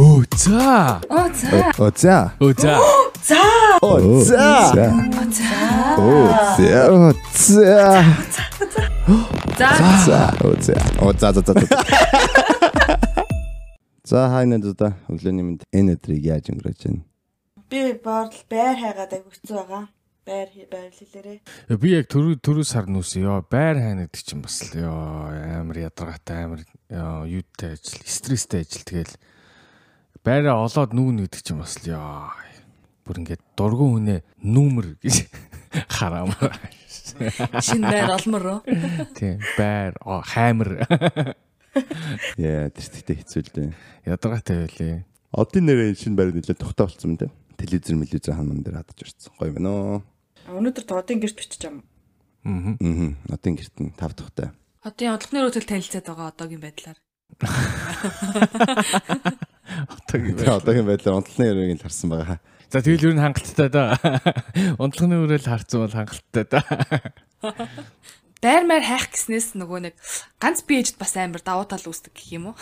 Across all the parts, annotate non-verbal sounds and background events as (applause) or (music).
Оо за. Оо за. Оо за. Оо за. За. Оо за. За. Оо за. Оо за. За. За. Оо за. Оо за за за. за. Хайнад одоо өглөөний мэнд энэ өдрийг яаж өнгөрөөж байна? Би боорл байр хайгаад хэцүү байгаа. Байр байр хэлээрээ. Би яг түрүү түрүү сар нүс ёо байр хайна гэдэг чинь бас л ёо амар ядаргаатай амар юутай ажил стресстэй ажил тэгэл байраа олоод нүүн гэдэг чинь бас л ёо бүр ингээд дургуун хүнээ нүүмэр гэж (laughs) хараамаар Шинэ байр олмор. тийм байр хаймар (laughs) Яа, тэртээ хэцүү л дээ. ядаргаатай байлээ Одын нэрээ шинэ байр нэлээд тогтоо болсон юм дээ. Телевизэр мэлвизэр ханаман дээр хадж ирсэн. Гоё байна уу? Өнөөдөр тоодын гэрт бичиж юм. аа Аа. Одын гэрт нь тав тухтай. Одоо одлогны өтөл танилцаад байгаа одоогийн байдлаар. (laughs) Тэгээ одоогийн байдлаар онцлогны яриг л харсан байгаа. За тэгэл ер нь хангалттай да. Унтлагын үрэл харцсан бол хангалттай да. Байр маяр хайх гэснээс нөгөө нэг ганц би ээжд бас амар давуу тал үүсдэг гэх юм уу?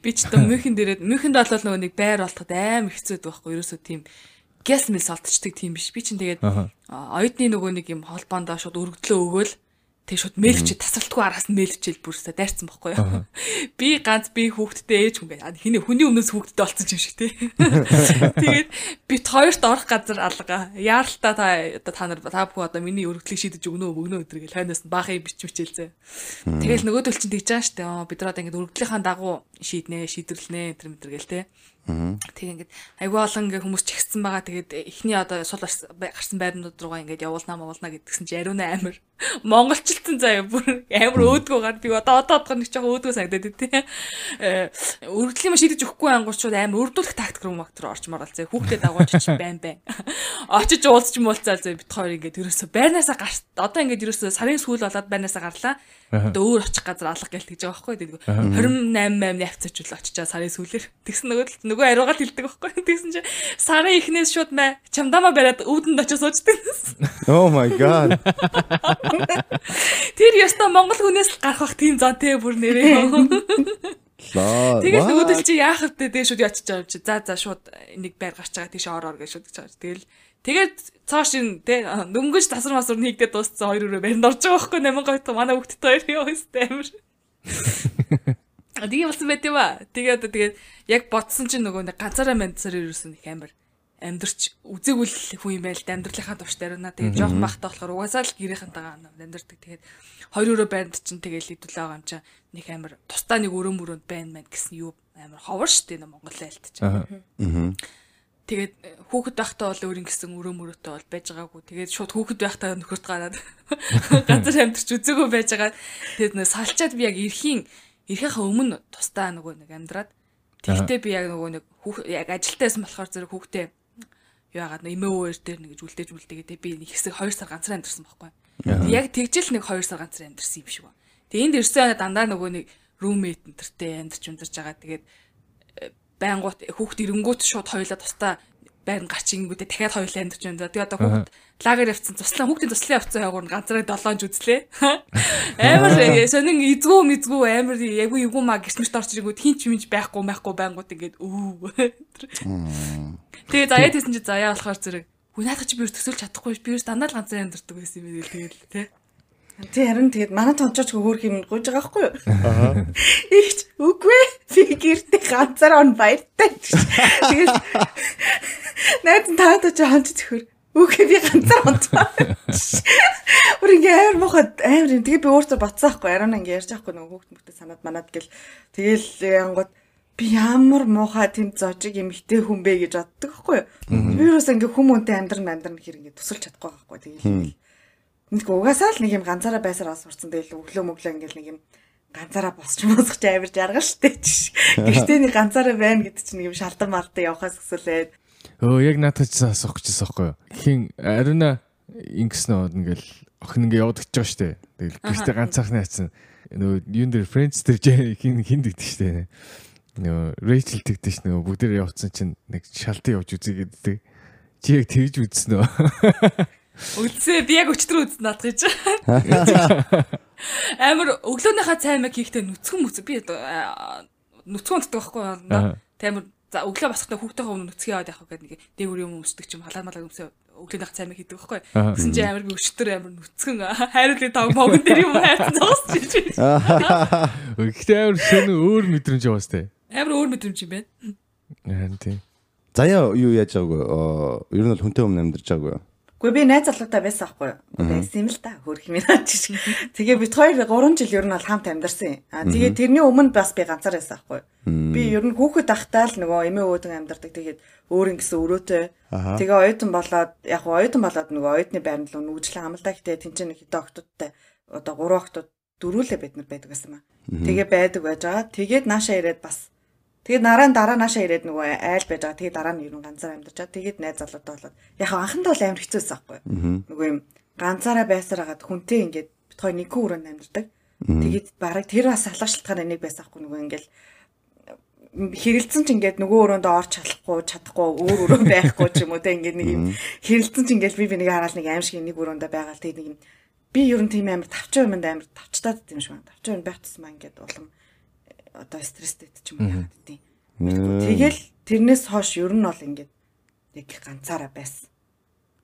Би ч одоо мөнхөн дээрээ мөнхөнд бол нөгөө нэг байр болоход амар хэцүү байхгүй ерөөсөө тийм гэс мэлс олдчихдаг тийм биш. Би чинь тэгээд оюутны нөгөө нэг юм холбоондоо шууд өргөдлөө өгөөл тэг шууд мэйлвч тасралтгүй араас нь мэйлвчээл бүрсээ дайрцсан байхгүй юу. (laughs) Би ганц би хүүхдтэй ээж хүн гэх хиний хүний өмнөөс хүүхдтэй болсон юм шиг тий. (laughs) Тэгээд бит хоёрт орох газар алга. Яаралтаа та одоо та нар та бүхэн одоо миний өргөдлийг шийдэж өгнө өгнө өдрийг хойноос нь баахыг бич бичээлзээ. Тэгэл нөгөөдөл чинь тэгж байгаа штэ. Бид нар одоо ингэ өргөдлийнхаа дагуу шийднэ, шийдвэрлэнэ энэ мэтэр гээл тий. Тэг ингээд айгүй олон ингээ хүмүүс чигссэн байгаа. Тэгээд эхний одоо сул гарс- гарсан байрнууд руугаа ингээд явуулнаа муулна гэдгсэн чи ариун амар (laughs) монголчлцсан заяа бүр амар өөдгөө гар би одоо одоо одох нэг жоохон өөдгөө санагдаад тий. Э өргөдлийн маш шийдэж өгөхгүй ангуучууд амар өрдүүлэх тактик руу мактер орчмоор л заяа хүүхдэд дагуулж чи байн байн. (laughs) Очиж уулзч муулцаа заяа бит хоёр ингээд ерөөсө байрнаасаа гарт одоо ингээд ерөөсө сарын сүүл болоод байрнаасаа гарлаа. Одоо өөр очих газар алга гээл гэж байгаа байхгүй. Тийм 28 8 явцаач л очичаа сарын сүүлээр. Тэгсэн нөгөө л нөгөө ариугаад хилдэг байхгүй. (laughs) Тэгсэн чи сарын ихнээс шууд мэ чамдамаа бариад өвдөнд очиж суучдаг Oh my god. (laughs) тэр ёстой монгол хүнээс л гарах бах тийм зан тэ бүр нэрээ. Тэгэл нөгөөдөл чи яах вэ? Тэгээ шууд ячиж байгаа юм чи? За за шууд нэг байр гарч байгаа. Тийш ороор гэж шууд гэж байгаа. Тэгэл Тэгээд цааш ин тэ дөнгөж тасар масар нэгдээ дууссан хоёр өрөө баринд орж байгаа байхгүй 8 говьт манай хүүхдэд хоёр ёо өстэй амир. (laughs) Тэгээ болсон байт юм аа. Тэгээ одоо тэгээд яг бодсон чинь нөгөө нэг ганцаараа мандсаар ирсэн их амир амьдрч үзэгүүл хүн юм байл амьдралынхаа турштай байна. Тэгээд жоохон бахтай болохоор угаасаа л гэрийнхэнтэйгээ амьдрдаг. Тэгээд хоёр өрөө байранд чинь тэгээд хэдүүлээ байгаа юм чинь нэг амир тусдаа нэг өрөө мөрөнд байна мэн гэсэн юу амир ховор штэ нэ Монгол айлт чинь. Аа. Тэгээд э, хүүхэд байхдаа бол өөр ингэсэн өрөө мөрөөтэй бол байж байгаагүй. Тэгээд шууд хүүхэд байхдаа нөхөрт гараад (laughs) газар амьдч үзээгүй байж байгаа. Тэгээд нэ салчаад би яг эрхийн эрхийнхаа өмнө тустаа нөгөө нэг амьдраад тэгтээ би яг нөгөө нэг яг ажилтаа байсан болохоор зэрэг хүүхдээ юу яагаад нэ эмээ өөр дээр нэг үлдээж үлдээгээд би нэг хэсэг 2 сар ганцаар амьдэрсэн байхгүй. Яг тэгжэл нэг 2 сар ганцаар амьдэрсэн юм шиг ба. Тэгээд энд ирсэн дандаа нөгөө нэг roommate энтертэй амьдарч амьдарч байгаа. Тэгээд байнгут хүүхд ирэнгүүт шууд хоёлаа тустаа байрн гарч ингүүтээ дахиад хоёлаа амьдарч байна. Тэгээ одоо хүүхд лагер явцсан туслаа хүүхдийн туслан явцсан хаагур ганцаараа долоонж үзлээ. (laughs) Амар сонин эзгүү мэзгүү амар яг юу маа гисмэрт орч ирэнгүүт хин ч юмж байхгүй байхгүй байнгут ингээд өө. Тэгээ заяа тийсэн чи заяа болохоор зэрэг Хүү наадах чи би юу төсөөлж чадахгүй би юу дандаа л ганцаар амьдардаг байсан юм байна тэгэл тий. Тий харин тэгээд манай тончооч хөөх юм гуйж байгаа байхгүй юу? Аа. Игч үгүй би гэртээ ганцаар он баяртай. Тэгээд найд таатай ч хамт зөвхөр үгүй би ганцаар онцоо. Өөр ингээ амар мохот амар юм. Тэгээд би өөртөө батсан байхгүй арай ингээ ярьж байхгүй нөгөө хүүхд мөхтө санаад манад гэл тэгэл янгууд би ямар муухай тэнд зожиг эмхтэй хүн бэ гэж боддог юу? Би юус ингээ хүмүүнтэй амьдран амьдран хэр ингээ тусалж чадахгүй байхгүй тэгэл Нэг угаасаа л нэг юм ганцаараа байсаар сурцсан тэгэл өглөө мөглөө ингээл нэг юм ганцаараа босч мосч амир жаргал штэ. (laughs) Гэртээ нэг ганцаараа байна гэдэг чинь нэг юм шалдан малтай явахаас өсөлээд Өө яг надад ч асуух гэжсэн байхгүй юу. Хин ариуна ингэснэ ингээл охин ингээ явдаг ч байгаа штэ. Тэгэл гэртээ ганцаархны хацсан. Нөгөө юун дээр Friends дээр хин хин дэгдэж штэ. Нөгөө Rachel дэгдэж штэ. Нөгөө бүгдээр явцсан чинь нэг шалтан явж үзье гэдэг. Чи яг тэгж үзсэн үү? (laughs) Үлдсээ би яг өчтөр үзсэн над гэж. (laughs) Амар өглөөнийхөө цай мэг хийхдээ нүцгэн мүц би нүцгэн унтдаг байхгүй юу? Аа. Тэ амар За өглөө босохтой хүүхдтэйгээ өмнө нүцгэн яваад явах гэдэг нэг дээгүүр юм өмсдөг ч юм халаа малаа өмсөө өглөө нах цаймаа хийдэг байхгүй. Гэсэн чи амар би өчтөр амар нүцгэн хайруулын тав могон дээр юм хайрцан зогсож байна. Гэхдээ амар шөнө өөр мэдрэмж яваас тээ. Амар өөр мэдрэмж юм байна. Харин тийм. Заяа юу яаж байгаагүй? Аа, Ер нь бол хүнтэй өмнө амьдарч байгаагүй. Гэхдээ би найз залуутай байсан аахгүй юу? Байсан юм л та хөрх юм аа чи. Тэгээ бид хоёр 3 жил ер нь бол хамт амьдарсан. Аа тэгээ тэрний өмнө бас би ганцаар байсан аахгүй юу? Би ер нь хүүхэд тахтаа л нөгөө эмээ өөдөн амьдардаг. Тэгээд өөр ингэсэн өрөөтэй. Тэгээ оюутан болоод яг оюутан болоод нөгөө оюутны байранд л нүгжлэн амлаа гэтээ тэнцэн нэг хэдэн октодтай одоо 3 октод дөрүүлээ бид нар байдаг байсан маа. Тэгээ байдаг байж байгаа. Тэгээд нааша ирээд бас Тэгээд нараа дараа нааша ирээд нөгөө айл байж байгаа. Тэгээд дараа нь ер нь ганцаар амьдарч байгаа. Тэгээд найз залуутай болоод яг анхандаа бол амар хэцүүсэн байхгүй. Нөгөө юм ганцаараа байсаар хагаад хүнтэй ингээд бит хоёр нэг хүн өрөөнд амьдардаг. Тэгээд бараг тэр бас салах шалтгаан энийг байсан байхгүй нөгөө ингээл хэрэлцэн ч ингээд нөгөө өрөөндөө орч чадахгүй чадахгүй өөр өрөө байхгүй ч юм уу те ингээд нэг юм хэрэлцэн ч ингээд би би нэг хараал нэг аим шиг нэг өрөөндөө байгаа л тэгээд нэг юм би ер нь тийм амар тавчаа юмд амар тавчтаад тийм шиг байна. Тавчаа юм байх тусмаа ингээд улам одоо стресстэй ч юм уу яагаад тийм. Тэгэл тэрнээс хойш ер нь бол ингээд яг ганцаараа байсан.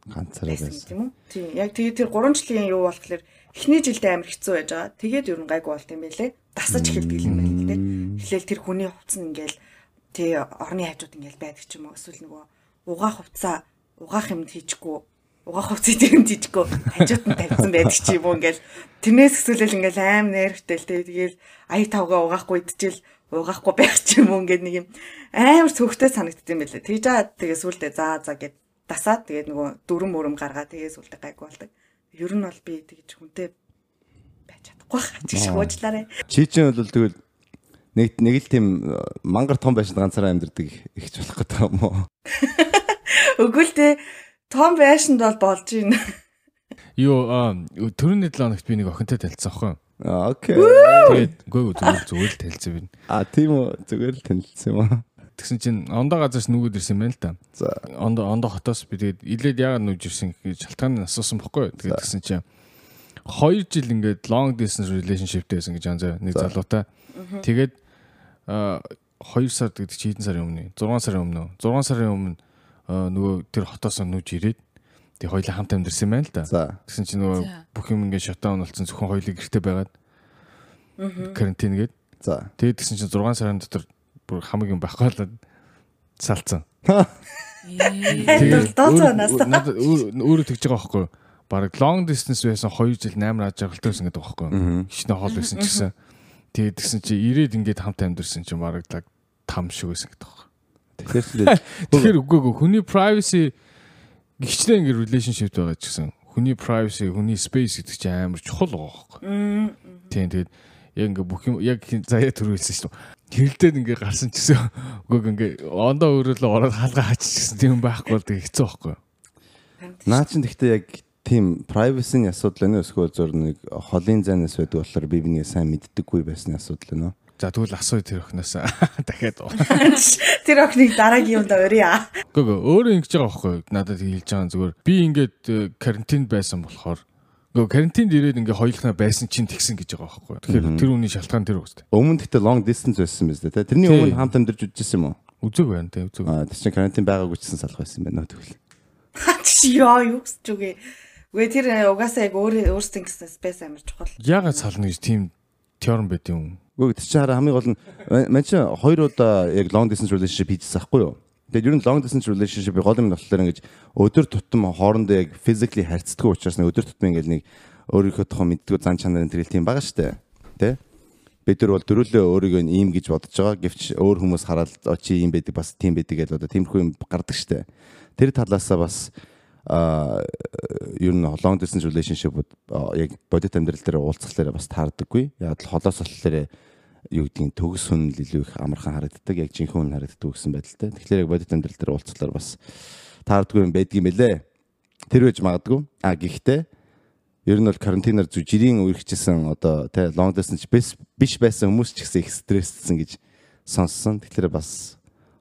Ганцаараа байсан тийм үү? Тийм. Яг тэгээ тэр 3 жилийн юу болохоор эхний жилдээ амар хэцүү байж байгаа. Тэгээд ер нь гайгүй болт юм байлээ. Дасаж эхэлдэг юм байна л тийм. Эхлээл тэр хүний хувцас нь ингээл тий орны хажууд ингээл байдаг ч юм уу. Эсвэл нөгөө угаах хувцаа угаах юм хийчихгүй угаах хувцас дээр нь жижиггүй хажууд нь тавьсан байдаг ч юм уу ингээл тэрнээс өсвөлэл ингээл аим нервтэй л тэгээл ая тавга угаахгүй идчихэл угаахгүй байх ч юм уу ингээд нэг юм амар цөвхтэй санагдд юм байлээ. Тэгж аа тэгээ сүулдэ заа заа гэд дасаад тэгээд нөгөө дүрм мөрөм гаргаа тэгээ сүулдэ гайгүй болдог. Ер нь бол би тэгж хүнтэй байж чадахгүй хаа чи шиг уучлаарай. Чи чинь бол тэгвэл нэг нэг л тийм э, мангар том байшин ганцаараа амьдардаг ихч болох гэдэг юм уу? Өгөөл тэ том байшинд бол болж байна. Юу аа, төрөний 7 хоногт би нэг охинтой талцсан аахгүй. Аа, окей. Тэгээд үгүй зүгээр зүгээр л талцсан би. А тийм үү зүгээр л танилцсан юм аа. Тэгсэн чинь ондоо газарч нүгүүд ирсэн юм байна л да. За. Ондоо ондоо хотоос би тэгээд илээд яагаад нүж ирсэн гэж шалтгааныг асуусан бохгүй. Тэгээд тэгсэн чинь 2 жил ингээд long distance relationship байсан гэж анзаа нэг залуутай. Тэгээд аа 2 сар гэдэг чи хэдэн сарын өмнө? 6 сарын өмнө. 6 сарын өмнө аа, нөгөө тэр хотоос нүж ирээд тэг хоёлаа хамт амьдэрсэн байна л да. Тэгсэн чинь нөгөө бүх юм ингээд шатаун болсон зөвхөн хоёлыг гэрте байгаад карантин гээд За. тэгээд тэгсэн чинь 6 сарын дотор бүр хамаг юм байхгүй болоод салцсан. Тэгээд өөр- өөрөө тэгж байгаа байхгүй юу? Бараг long distance байсан 2 жил 8 аж аргалтай байсан гэдэг байхгүй юу? Хичнээн хоол байсан ч гэсэн. Тэгээд тэгсэн чи ирээд ингээд хамт амьдэрсэн чинь бараг лаг там шиг байсан гэдэг байхгүй юу? (laughs) Тэгэхээр үгүй үгүй хүний privacy гихчнээ ингээд relationship байгаа ч гэсэн хүний privacy, хүний space гэдэг чинь амар чухал байгаа байхгүй юу? Тийм тэгээд яг ингээ бүх юм яг заяа төрүүлсэн шүү дээ. Хэрэлдээд ингээ гарсан ч гэсэн үгүй ингээ ондоо өрөөлөө ороод хаалгаа хаачихсан тийм байхгүй бол тэг хэцүү байхгүй наа чин гэхдээ яг тийм privacy-ны асуудал байна уу эсвэл зур нэг холын зайнаас байдаг болохоор би бинийг сайн мэддэггүй байсны асуудал байна уу? За тэгвэл асуу тэр өхнөөс (laughs) дахиад. (laughs) тэр охиныг дараагийн юмд өрье. Гүг өөрөө ингэж байгаа байхгүй? Надад хэлж байгаа зүгээр. Би ингээд э, карантинд байсан болохоор гоо карантинд ирээд ингээ хоёулахнаа байсан чинь тэгсэн гэж байгаа байхгүй? Тэгэхээр тэр үний шалтгаан тэр үстэй. Өмнө гэхдээ long distance байсан биз дээ. те? Тэрний Тий. өмнө хамт амьдарч үзсэн юм уу? Үзэг байна те үзэг. Аа, тэр чинь карантин байгаагүй ч гэсэн салах байсан байна тэгвэл. (laughs) Чи яа юу гэж үгүй. Үгүй тэр э, угаасаа яг өөрөө өөрсдөө гэсэн спейс амар чухал. Яагаад сална гэж тийм теорем байд юм? Үгүй тэр чинь хараа хамгийн гол нь мань чинь хоёр удаа яг long distance relationship хийжсэн байхгүй юу? Тэгээд ер нь long distance relationship гол юм нь болохоор ингэж өдөр тутам хоорондоо яг physically харьцдаг учраас нэг өдөр тутам ингэж нэг өөрийнхөө тухайн мэддэг зан чанарын тэр тийм байгаа штэ. Тэ? Бид нар бол дөрүлөө өөрийгөө ийм гэж бодож байгаа. Гэвч өөр хүмүүс хараад "Оо, чи ийм байдаг бас тийм байдаг гэж одоо тиймэрхүү юм гардаг штэ. Тэр талаасаа бас ер нь long distance relationship яг бодит амьдрал дээр уулзахлаараа бас таардаггүй. Яг л холоос болохоор юу гэдгийг төгс хүн л илүү их амархан харагддаг. Яг жинхэнэ хүн харагддаг гэсэн байдалтай. Тэгэхээр яг бодит амьдрал дээр уулзахлаар бас таардаггүй юм байдгийм байлээ. Тэр үеж магадгүй. А гэхдээ ер нь бол карантинаар зү жирийн үргэлжсэн одоо тэ long distance биш байсан хүмүүс ч гэсэн их стресссэн гэж сонссон. Тэгэхээр бас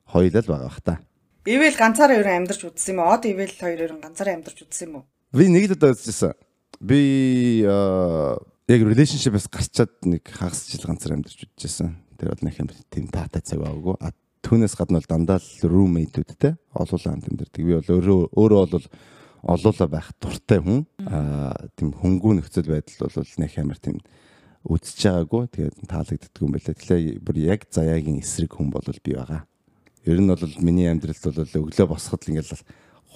хоёулаа л байгаа бах та. Ивэл ганцаараа нь амьдарч үзсэн юм уу? Од ивэл хоёр нь ганцаараа амьдарч үзсэн юм уу? Би нэг л удаа үзчихсэн. Би яг relationship-ээс гарчаад нэг хагас жил ганцаар амьдарч үзчихсэн. Тэр бол нэг юм тийм таатай цаг байгаагүй. А түүнээс гадна бол дандаа л roommate-үүдтэй олуулаа хамт амьдардаг. Би бол өөрөө өөрөө бол олуулаа байх дуртай хүн. Аа тийм хөнгүү нөхцөл байдал бол нэх амар тийм үдсэж байгаагүй. Тэгээд таалагддаг юм байлаа. Тэгэхээр бүр яг заяагийн эсрэг хүн бол би байгаа. Ер нь бол миний амьдралд бол өглөө босоход ингээл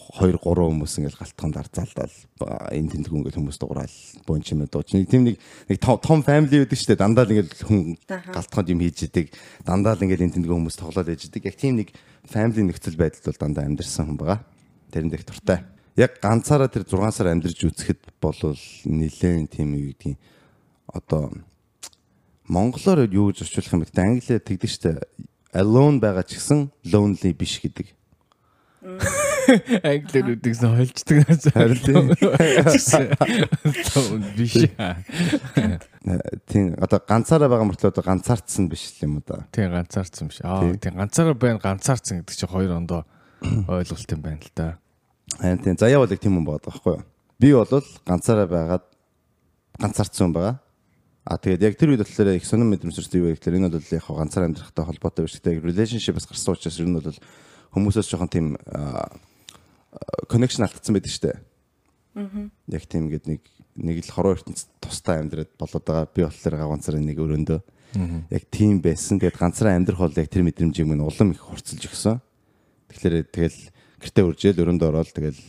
2 3 хүмүүс ингээл галтхан дарзаалдал энэ тэнд хүн ингээл хүмүүс дуурал бонч юм дууч. Нэг тийм нэг нэг том family байдаг шүү дээ. Дандаа л ингээл хүн галтхан юм хийж идэг. Дандаа л ингээл энэ тэнд хүмүүс тоглоод ээж идэг. Яг тийм нэг family нөхцөл байдалд бол дандаа амьдэрсэн хүн байгаа. Тэрэн дэх туртай. Яг ганцаараа тэр 6 сар амьдарч үзэхэд бол нилээн тийм юу гэдгийг одоо монголоор юу гэж орчуулах юм бэ? Англиар тэгдэг дээ. Alone байгаа ч гэсэн lonely биш гэдэг. Англиар үдгсэн хойлцдаг нас Харин тийм. биш. Тийм одоо ганцаараа байгаа мөртлөө одоо ганцаардсан биш л юм да. Тийм ганцаарцсан биш. Аа тийм ганцаараа байна ганцаарцсан гэдэг чинь хоёр ондоо ойлголт юм байна л да. Харин тийм заяа бол тийм юм байгаа байхгүй юу? Би бол ганцаараа байгаад ганцаардсан юм байгаа. А тэгээд яг тэр үед болохоор их сонирн мэдрэмжтэй юу вэ гэхээр энэ бол яг ганцаар амьдрахтай холбоотой биш. Тэгээд relationship-аас гарсан учраас ер нь бол хүмүүсээс жоохон тийм connection алдсан байдаг шүү дээ. Аа. Яг тийм ингээд нэг нэг л хороо ертөнц тустай амьдраад болоод байгаа. Би болохоор ганцаар нэг өрөөндөө. Яг тийм байсан. Тэгээд ганцаараа амьдрах бол яг тэр мэдрэмжийг минь улам их хурцлж өгсөн. Тэгэхээр тэгэл гэртээ үржээл өрөөндөө ороод тэгэл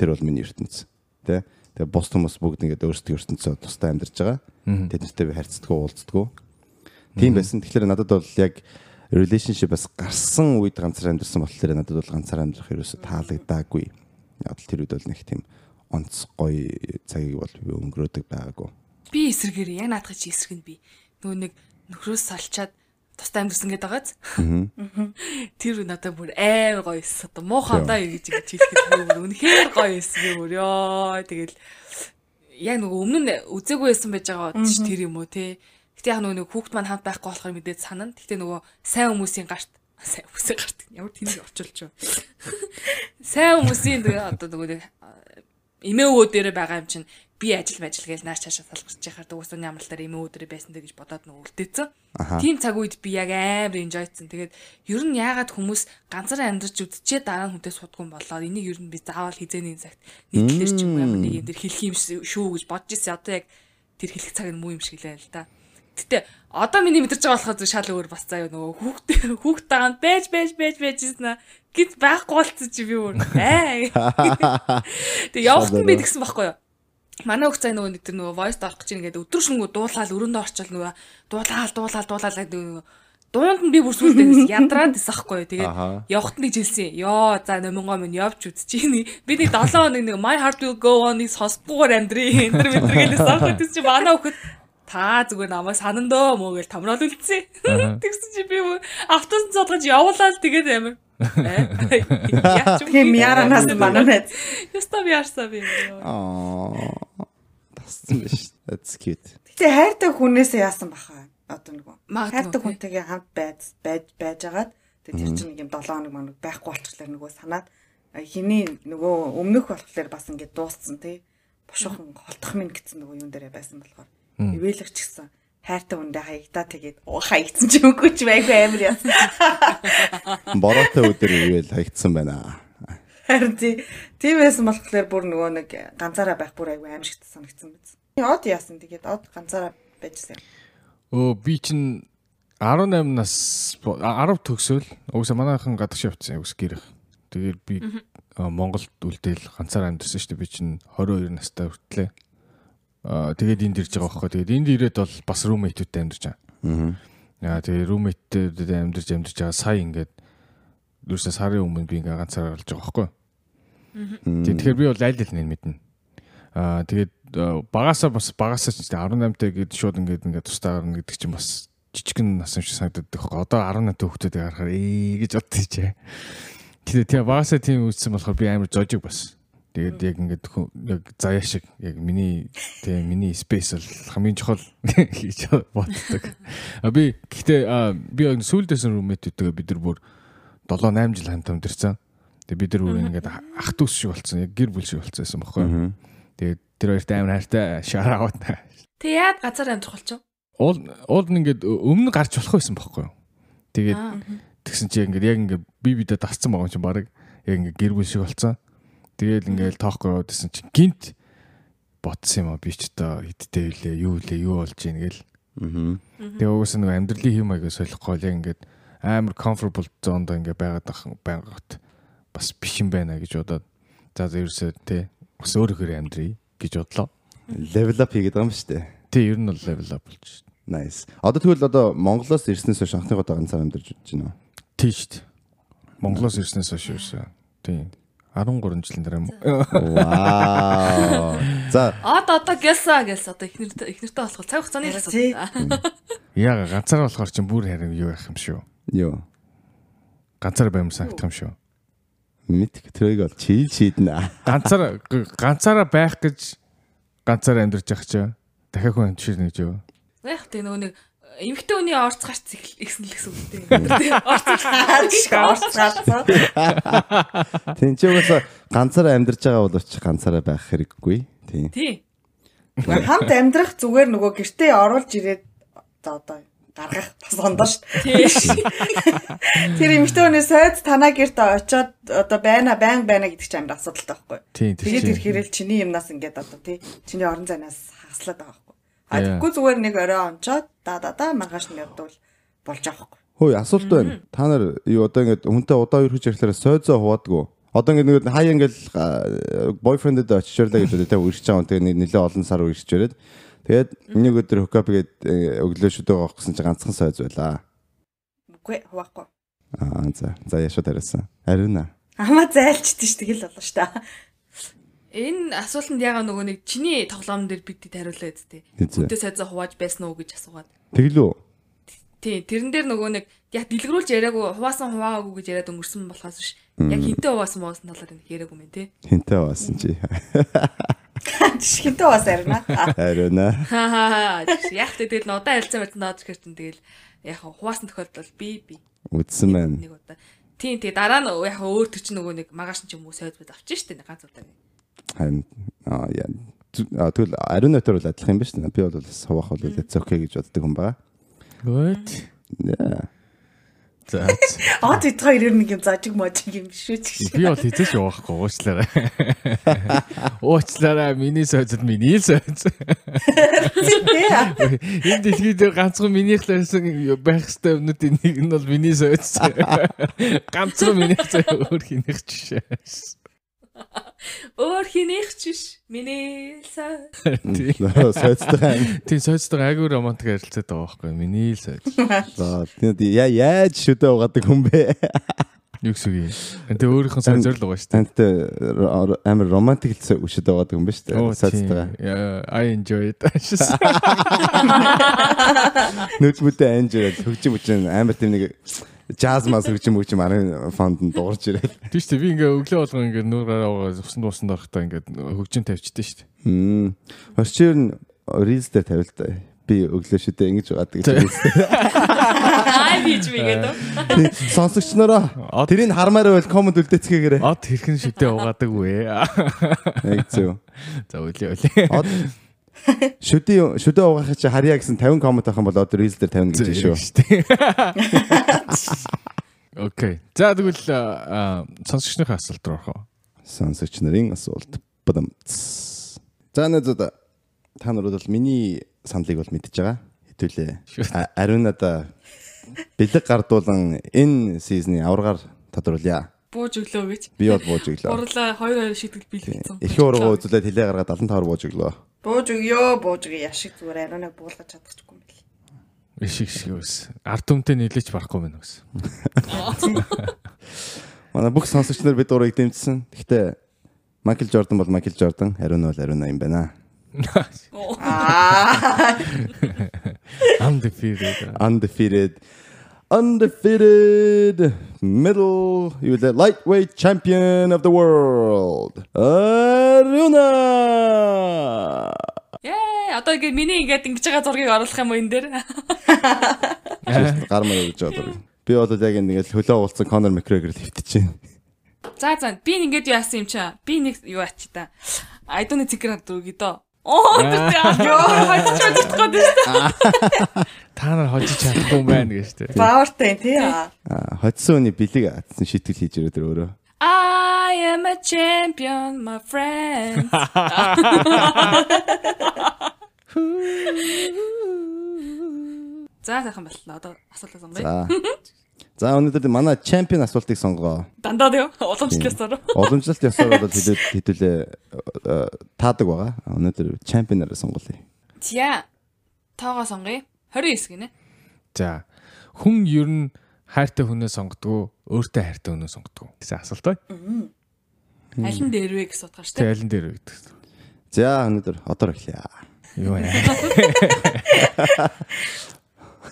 тэр бол миний ертөнц. Тэ? Тэгээ бус хүмүүс бүгд ингээд өөрсдөө ертөнцөө тустай амьдарч байгаа. Тэднэртэй би харьцдаг уулздаг. Тийм байсан. Тэгэхээр надад бол яг relationship-аас гарсан үед ганцаар амьдсан болохоор надад бол ганцаар амьдрах ерөөсө таалагдаагүй. Яг л тэр үед бол нэг тийм онц гоё цагийг бол би өнгөрөөдөг байгаагүй. Би эсрэгээр яг наадах чи эсрэг нь би. Нөгөө нэг нөхрөөс салчаад тустай амьдсан гэдэг байгааз. (laughs) Тэр надад бүр амар гоё эс. Одоо муухан даа юу гэж ингэж хэлэхэд бүр үнэхээр гоё эс би бүр ёо. Тэгэл яг нөгөө өмнө нь үзээгүй байсан байж байгаа ч тэр юм уу те. Гэтэ яг нөгөө хүүхд маань хамт байхгүй болохоор мэдээд санана. Гэтэ нөгөө сайн хүмүүсийн гарт сайн хүмүүсийн гарт ямар тэнийг орчуулж байна. (laughs) Сайн хүмүүсийн тэгээ одоо нөгөө эмээ өвөө дээр байгаа юм чинь би ажил мажил гээл нааш чаашаа салгарч яхаар дуусны амралтаар эмээ өвөө дээр байсан дэ гэж бодоод нөгөө үлдээсэн. Тийм цаг үед би яг амар enjoyцсан. Тэгээд ер нь яагаад хүмүүс ганцаараа амьдарч үдчээ дараа нь хүнтэй судгүй болоо. Энийг ер нь би заавал хизээний цагт нийтлэр ч юм ямар нэг юм дээр хэлэх юм шүү гэж бодож ирсэн. Одоо яг тэр хэлэх цаг нь муу юм шиг лээ л да. Гэтэ одоо миний мэдэрч байгаа болохоо шал өөр бас заяа нөгөө хүүхдээ хүүхдээ ган байж байж байж байж гэсэн гэт байхгүй болцсон чи би өөр аа. (laughs) Тэг явахт нь би тэгсэн байхгүй юу? Манай хөх цай нөгөө нэг тэр нөгөө voice орох гэж ингээд өдөр шөнөгүй дуулаад өрөөндөө орчвол нөгөө дуулаад дуулаад дуулаад нөгөө дуунд нь би бүр сүлдээ ядраад байсан юу. Тэгээд явахт нэг жилсэн. Йоо за номингоо минь явж үзчихэний. Би нэг 7 хоног нэг my heart will go on-ыг сонсдгоор амьдрий. Эндэр мэдэр гэлээ сонсох гэсэн чи манай хөхөд та зүгээр намайг санандөө мөө гэж томрол үлдсэн. Тэгсэн чи би автобус цодгож явуулаад тэгээд амир. Тийм яранаас манай байд. Яста би арсаа би. Аа. Тассан биш. That's cute. Гэтэ хайртай хүнээсээ яасан баха. Одоо нөгөө хайртай хүнтэйгээ хамт байж байж байжгаад тэр чинь нэг юм 7 хоног манаг байхгүй болчихлоо нөгөө санаад хиний нөгөө өмнөх болохоор бас ингээд дууссан тий. Бошоохон холдох минь гэсэн нөгөө юун дээрээ байсан болохоор ивэлэг ч гэсэн хайртай хүндээ хаягдаа тэгээд хаягдсан ч үгүй ч байггүй амир яасан. Бороотой өдөр ивэл хаягдсан байна. Харин тий. Тийм байсан болохоор бүр нөгөө нэг ганцаараа байх бүр айгүй аимшигт санагдсан биз. Од яасан тэгээд од ганцаараа байжсэн. Өө би чинь 18 нас 10 төгсөөл угсаа манайхан гадагш явцсан угс гэрэх. Тэгээд би Монголд үлдээл ганцаар амьдсан шүү дээ. Би чинь 22 настай хүртлээ. Тэгээд энд ирж байгаа байхгүй. Тэгээд энд ирээд бол бас roommate-тэй амьдарч байгаа. Аа. Яа тэгээд roommate-тэй амьдарч амьдарч байгаа сая ингээд юусе сарын өмнө би ингээ ганцаар олж байгаа байхгүй. Тэгэхээр би бол аль аль нэг мэднэ. Аа тэгээд аа, багасаа бас багасаа ч 18 таа гээд шууд ингээд ингээд тустай гарна гэдэг чинь бас жижигэн нас юм шиг санагдаад байхгүй. Одоо 18 таа хүүхдүүдийг харахаар ээ гэж бодчихжээ. Тэгээд тэгээ багасаа тийм үссэн болохоор би амар зожиг бас. Тэгээд яг ингээд хөө- яг заяа шиг яг миний тэгээ миний space бол хамгийн чухал (laughs) гэж боддог. А би гэхдээ би яг сүүлдээс roommate-үүдээ бид нар бүр 7 8 жил хамт амьдэрсэн. Тэгээ бид нар бүр ингээд ах дүүс шиг болцсон. Яг гэр бүл шиг болцсон байхгүй юу? Тэгээд тэр хоёртай амар хайртай шараавт. Тэг яад газар амьдрах болчих. Уул уул нь ингээд өмнө гарч болох байсан байхгүй юу? Тэгээд Тэгсэн чи ингээд яг ингээд би бидэ дасцсан байгаа юм чинь баг яг ингээд гэр бүл шиг болцсон. Тэгэл ингээд тоохгүй яваад гэсэн чи гинт ботсон юм а би ч одоо хидтэй үлээ юу үлээ юу болж ийн гэл. Аа. Тэгээ угсаа нэг амьдралын хэм маягаа солихгүй л ингээд амар comfortable zone доо ингээд байгаад байгаад бас биш юм байна гэж бодоод за ерөөсөө тий бас өөрөөр амьдрий гэж бодлоо. Level up хийгээд байгаа юм шүү дээ. Тий ер нь бол level up болж шүү. Nice. Одоо тэгвэл одоо Монголоос ирснээс хойш анхны удаа ганцаар амьдарч байна уу? Тий шүү. дээ. Монголоос ирснээс хойш ерөөсөө тий 13 жилийн дараа юм. Вау. За Од одоо гэлсаа гэлс одоо ихнэртэй ихнэртэй болох цаг хугацааны асуудал. Яага ганцаараа болохоор чинь бүр харин юу байх юм шүү. юу? Ганцаараа баймар санагдах юм шүү. Мэдх трийг бол чийл шийднэ. Ганцаараа ганцаараа байх гэж ганцаараа амьдарч явах чи дахиад хүн амжирна гэж юу? Яг тэг нөгөө нэг эмэгтэй хүний орц гарц ихсэн л гэсэн үг дээ. Орц Орцгаалцсан. Тин чи угаасаа ганцаараа амьдарч байгаа боловч ганцаараа байх хэрэггүй. Тийм. Тий. Хамт амьдрах зүгээр нөгөө гэртээ оруулж ирээд за одоо гаргах бас ондоо шүү. Тий. Тэр эмэгтэй хүний сойд танаа гэрт очиод одоо байна байн байна гэдэг чинь амар асуудалтай байхгүй. Тийм Тэгээд тийм. ирэхээрэл чиний юмнаас ингээд одоо тий чиний орон зайнаас хагаслаад байгаа. А Яа. тэггүй зүгээр нэг орой онцоод да да да маргааш нь явдвал болж байхгүй. Хөөе асуулт байна. Та нар юу одоо ингээд хүнтэй удаа ерөөж ярьхлаараа сойзоо хуваадгүй. Одоо ингээд нэг хай ингээд бойфрендэд очиж ирлээ гэж одоо тэ үргэлж байгаа. Тэгээ нэлээ олон сар үргэлж ирээд тэгээд нэг өдөр хукап гээд өглөө шүдөө гоох гэсэн чинь ганцхан сойз байлаа. Үгүй хуваахгүй. Аа за за яшаа тариасан. Ариуна. Амаа зайлчдээ ш тэгэл болно ш та. Энэ асуултанд ягаа нөгөө нэг чиний тоглоом дээр бидэд хариулаад тээ. Хүнтэй сайзаа хувааж байсан уу гэж асуугаад. Тэглүү. Тий, тэрэн дээр нөгөө нэг яг дэлгэрүүлж яриаггүй хуваасан хуваагүй гэж яриад өнгөрсөн болохоос биш. Яг хинтээ хуваасан муусан талаар нэг яриаггүй мэн тий. Хинтээ баасан чи. (laughs) Жишгэнтэй бас арина. (laughs) Ариуна. Ха ха ха. Яг тэгэл н удаан харилцаа барьсан даад гэр чинь тэгэл яг хуваасан тохиолдол би би Үдсэн байна. нэг удаа. Тийм тий дараа нь яг өөр төр чинь нөгөө нэг магаш ч юм уу сойд бод авчих нэг ганц удаа. Харин аа яа. Аа, Тэгвэл ариунатор бол адилхан юм ба шүү. Би бол бас хаваах бол it's okay гэж боддог юм байна. Good. Yeah. За. Од ит хоёр ер нь нэг юм зажиг можиг юм биш үү ч Би бол хизээч явахгүй уучлаарай. (laughs) Уучлаарай миний сойзод миний сойз. Тий. Энэ дэлхийд ганцхан минийх лсэн байх хэвээр юмнуудын нэг нь бол миний сойз. (laughs) Ганцхан минийх зөө өөр хинэх жишээ. Өөр хинийх ч биш. Миний сой. Сойцтой. Тийм сойзтой айгүй романтик харилцаад байгаа байхгүй юу? миний л сойз. За тэгээд яа яаж шүдэ угаадаг хүн бэ? Юу гэсэн юм. Тэ өөрийнх нь сойзор л байгаа шүү дээ. Ро- амар романтик л шүдэ угаадаг хүн ба шүү дээ. Сойцтой. тийм. Yeah, I enjoy it. Нүд мүдэ анжирал хөгжим хүчин амар тийм нэг жаз мас хөгжим хөгжим арын фонд нь дуурж ирээд. Тийм шүү дээ. Би ингээ өглөө болгоо ингээ нүүр гараа усан дуусанд орохдоо ингээ хөгжин тавьчихдээ шүү дээ. Хм. Хосчир нь рилс дээр тавил та. Би өглөө шүдэ ингэж угаадаг гэж. Аа бич би гэдэг. Сонсогч нараа тэрийг хармаар байвал комент үлдээцгээгээрэй. Од хэрхэн шүдэ угаадаг вэ? Яг зөв. За үлээ үлээ. Од шүдэ шүдэ угаахыг чи харьяа гэсэн 50 комент авах юм бол одоо рилс дээр 50 гэж шүү. Окей. За тэгвэл аа, сонсогчныхаа асуулт руу орох уу? Сонсогч нарын асуулт. Бадам. За нэзэд та нар бол миний саналыг бол мэдж байгаа. Хэдүүлээ. А- Ариунада бэлэг гардуулан энэ сизны аваргаар тодруулъя. Бууж өглөө гэж. Би бол бууж өглөө. Урлаа 2 2 шийдэл бэлгэлцэн. Эрхийн ургуу үзүүлээд хилээ гаргаад 75 бууж өглөө. Бууж өгөө, бууж өгөө яшиг зүгээр ариунаа буулгаж чадчихгүй юм бэл. Ишиг шиг ус. Ард түмтэй нийлэж барахгүй байна гэсэн. (laughs) Манай бүх сонсогч нар бид урыг дэмжсэн. Гэхдээ Майкл Жордан бол Майкл Жордан, Ариуна бол Ариуна юм байна. Аа. (laughs) (laughs) Undefeated. Undefeated undefeated middle you the lightweight champion of the world. Aruna. Яа, одоо ингэ миний ингээд ингэж байгаа зургийг оруулах юм уу энэ дээр? Гар маяг гэж бодлоо. Би бол яг ингээд хөлөө уулцсан Conor McGregor-ыг хөвтөж байна. За за би ингээд юу яасан юм чаа? Би нэг юу ачи та. Айдууны цэгэр хад дөрөг дөө. Оо тэр ёо хожиж хожиж гэдэг. Та нар хожиж чадахгүй юм байна гэж тэ. Баавартай тий. Аа, Хоцсон хүний бэлэг атсан шийтгэл хийж өрөө тэр өөрөө. I am a champion my friend. (laughs) За сайхан боллоо. Одоо асуулт сонгоё. За. За өнөөдөр манай чемпион асуултыг сонгоо. Дандаа тийм уламжлалсаар. Уламжлалт ёсоор бол хэдүүл хэдүүлээ э, таадаг байгаа. Өнөөдөр чемпионаараа сонголъё. За. Тоогоо сонгоё. 29 гинэ. За. Хүн ер нь хайртай хүнээ сонгодог, өөртөө хайртай хүнээ сонгодог. гэсэн асуулт бай. Аль нь дээр вэ гэж судгаар штэ. Тэ алин дээр вэ гэдэг. За өнөөдөр одоо эхлэе. Юу яа.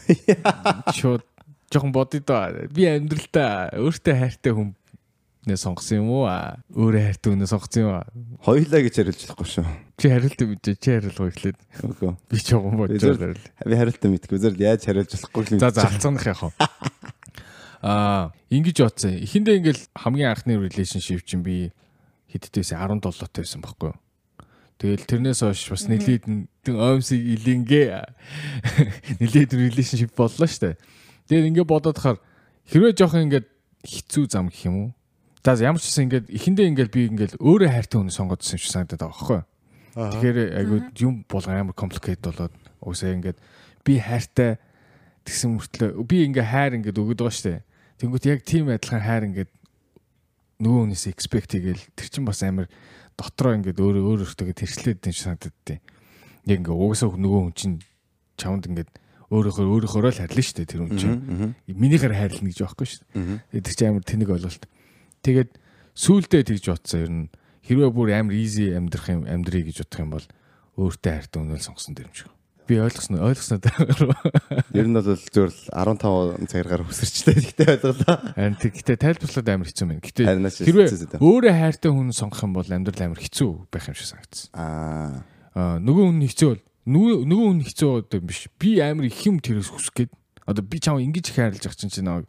(laughs) Чод жоохон бодъё доо. Би амьдралтаа өөртөө хайртай хүнээ сонгосон юм уу? Өөрөө хайртай хүнээ сонгосон юм аа? Хоёлаа гэж хариулж болохгүй шүү. Чи хариулт мэдээ. Чи хариулгаа эхлээд. Үгүй. Би жоохон бодож байгаа. Би хариултаа мэдгүй. Зөв яаж хариулж болохгүй юм. За за алцганых яах вэ? (laughs) Аа, ингэж бодсон. Эхэндээ ингээл хамгийн анхны relationship чинь би хэддээсээ 17 тоо байсан байхгүй юу? Тэгэл тэрнээс хойш бас нэлээд оймсыг илингээ нэлээд relationship боллоо штэ. Тэгээд ингээд бодоод хахаар хэрвээ жоох ингээд хэцүү зам гэх юм уу? За ямар ч гэсэн ингээд эхэндээ ингээд би ингээд өөрөө хайртай хүн сонгодсон юм шиг санагдаад байгаа байхгүй юу? Тэгэхээр айгу юм болгоо амар complicated болоод уусаа ингээд би хайртай тэгсэн мөртлөө би ингээ хайр ингээд өгöd байгаа штэ. Тэнгүүт яг тийм адилхан хайр ингээд нөгөө хүнээс expect хийгээл тэр чин бас амар дотроо ингээд өөрөө өөр өөртөө тэрчлээд санагдаад тий. Яг ингээ угсаа нөгөө хүн чин чамд ингээд өөрөөхөө өөрөөхөө л харьлаа штэ тэр хүн чин. Минийхээр хайрлна гэж байхгүй штэ. Тэр чин амар тэнэг ойлголт. Тэгээд сүулдэ тэгж бодсон ер нь хэрвээ бүр амар easy амьдрах юм амьдрий гэж бодох юм бол өөртөө хайртай үнэл сонгосон дэрэмж. Би ойлгосноо ойлгосноо Ер нь бол зөвөр 15 цагаар өсөрчтэй ихтэй ойлголоо. Харин тэгтээ тайлбарлаад амар хэцүү мэн. Наач хэрвээ өөрөө хайртай хүн сонгох юм бол амьдрал амар хэцүү байх юм шиг санагдсан. Аа. Нөгөө хүн хэцүү бол нөгөө хүн хэцүү одоо биш. Би амар их юм тэрээс хүсэх гээд одоо би чам ингэж их хайрлаж байгаа чинь чи нэг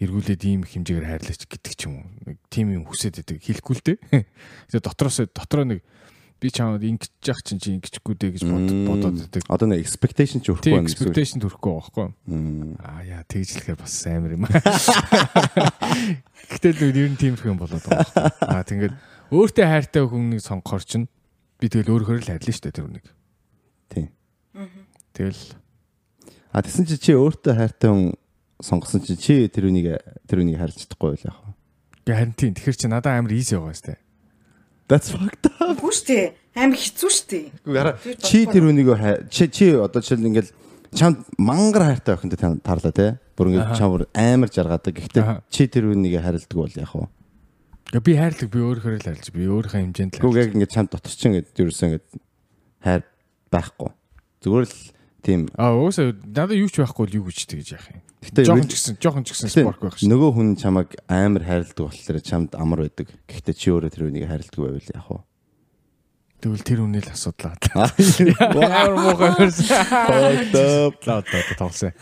эргүүлээд ийм их хэмжээгээр хайрлаач гэдэг ч юм уу. Нэг тим юм хүсээд байдаг хэлэхгүй л дээ. (laughs) Тэгээ дотроос дотроо нэг би чамд ингэж яах чинь чи ингэчгүй дээ гэж бод бодоод байдаг. Одоо нэг expectation ч өрөхгүй байна expectation төрөхгүй байхгүй. Аа яа тэгжлэхээр бас амар юм. (laughs) Гэтэл ер нь тийм их юм болоод байгаа. Аа тэгээд өөртөө хайртай хүнийг сонгохоор чинь би тэгэл өөрөөр л хайрлаа шүү дээ тэр хүнийг. Тийм. Тэгэл А тэгсэн чи чи өөртөө хайртай хүн сонгосон чи чи тэр үнийг тэр үнийг харж чадахгүй байл яах вэ? гэ харин тийм тэгэхэр чи надад амар easy байгаа сте. That's fucked up. Үгүй шүү дээ. Амар хэцүү шүү дээ. Үгүй яра чи тэр үнийг хай- чи чи одоо жишээл ингээл чамд мангар хайртай охинтой тань таарлаа те. Бүр ингээд чамд амар жаргадаг. Гэхдээ чи тэр үнийг харилдаг бол вэ? Гэ би хайрлаг би өөрөөр л хайрлаж би өөрийнхөө хэмжээнд л хайрлаж. яг ингээд чамд дотор чинь ингээд ерөөсөө ингээд хайр байхгүй. Зүгээр л тийм. Аа уусаа надад юу ч байхгүй л юу гэж тэгж яах юм. Гэхдээ Жохон ч гэсэн жохон ч гэсэн спорк байх шүү. Нөгөө хүн чамайг амар хайрладаг болохоор чамд амар байдаг. Гэхдээ чи өөрөө тэр үнийг хайрладаг байвал яах вэ? Тэгвэл тэр үнэл асуудлаа. Wow. (laughs) Амар муухай up. Лаад лаад тоглосон.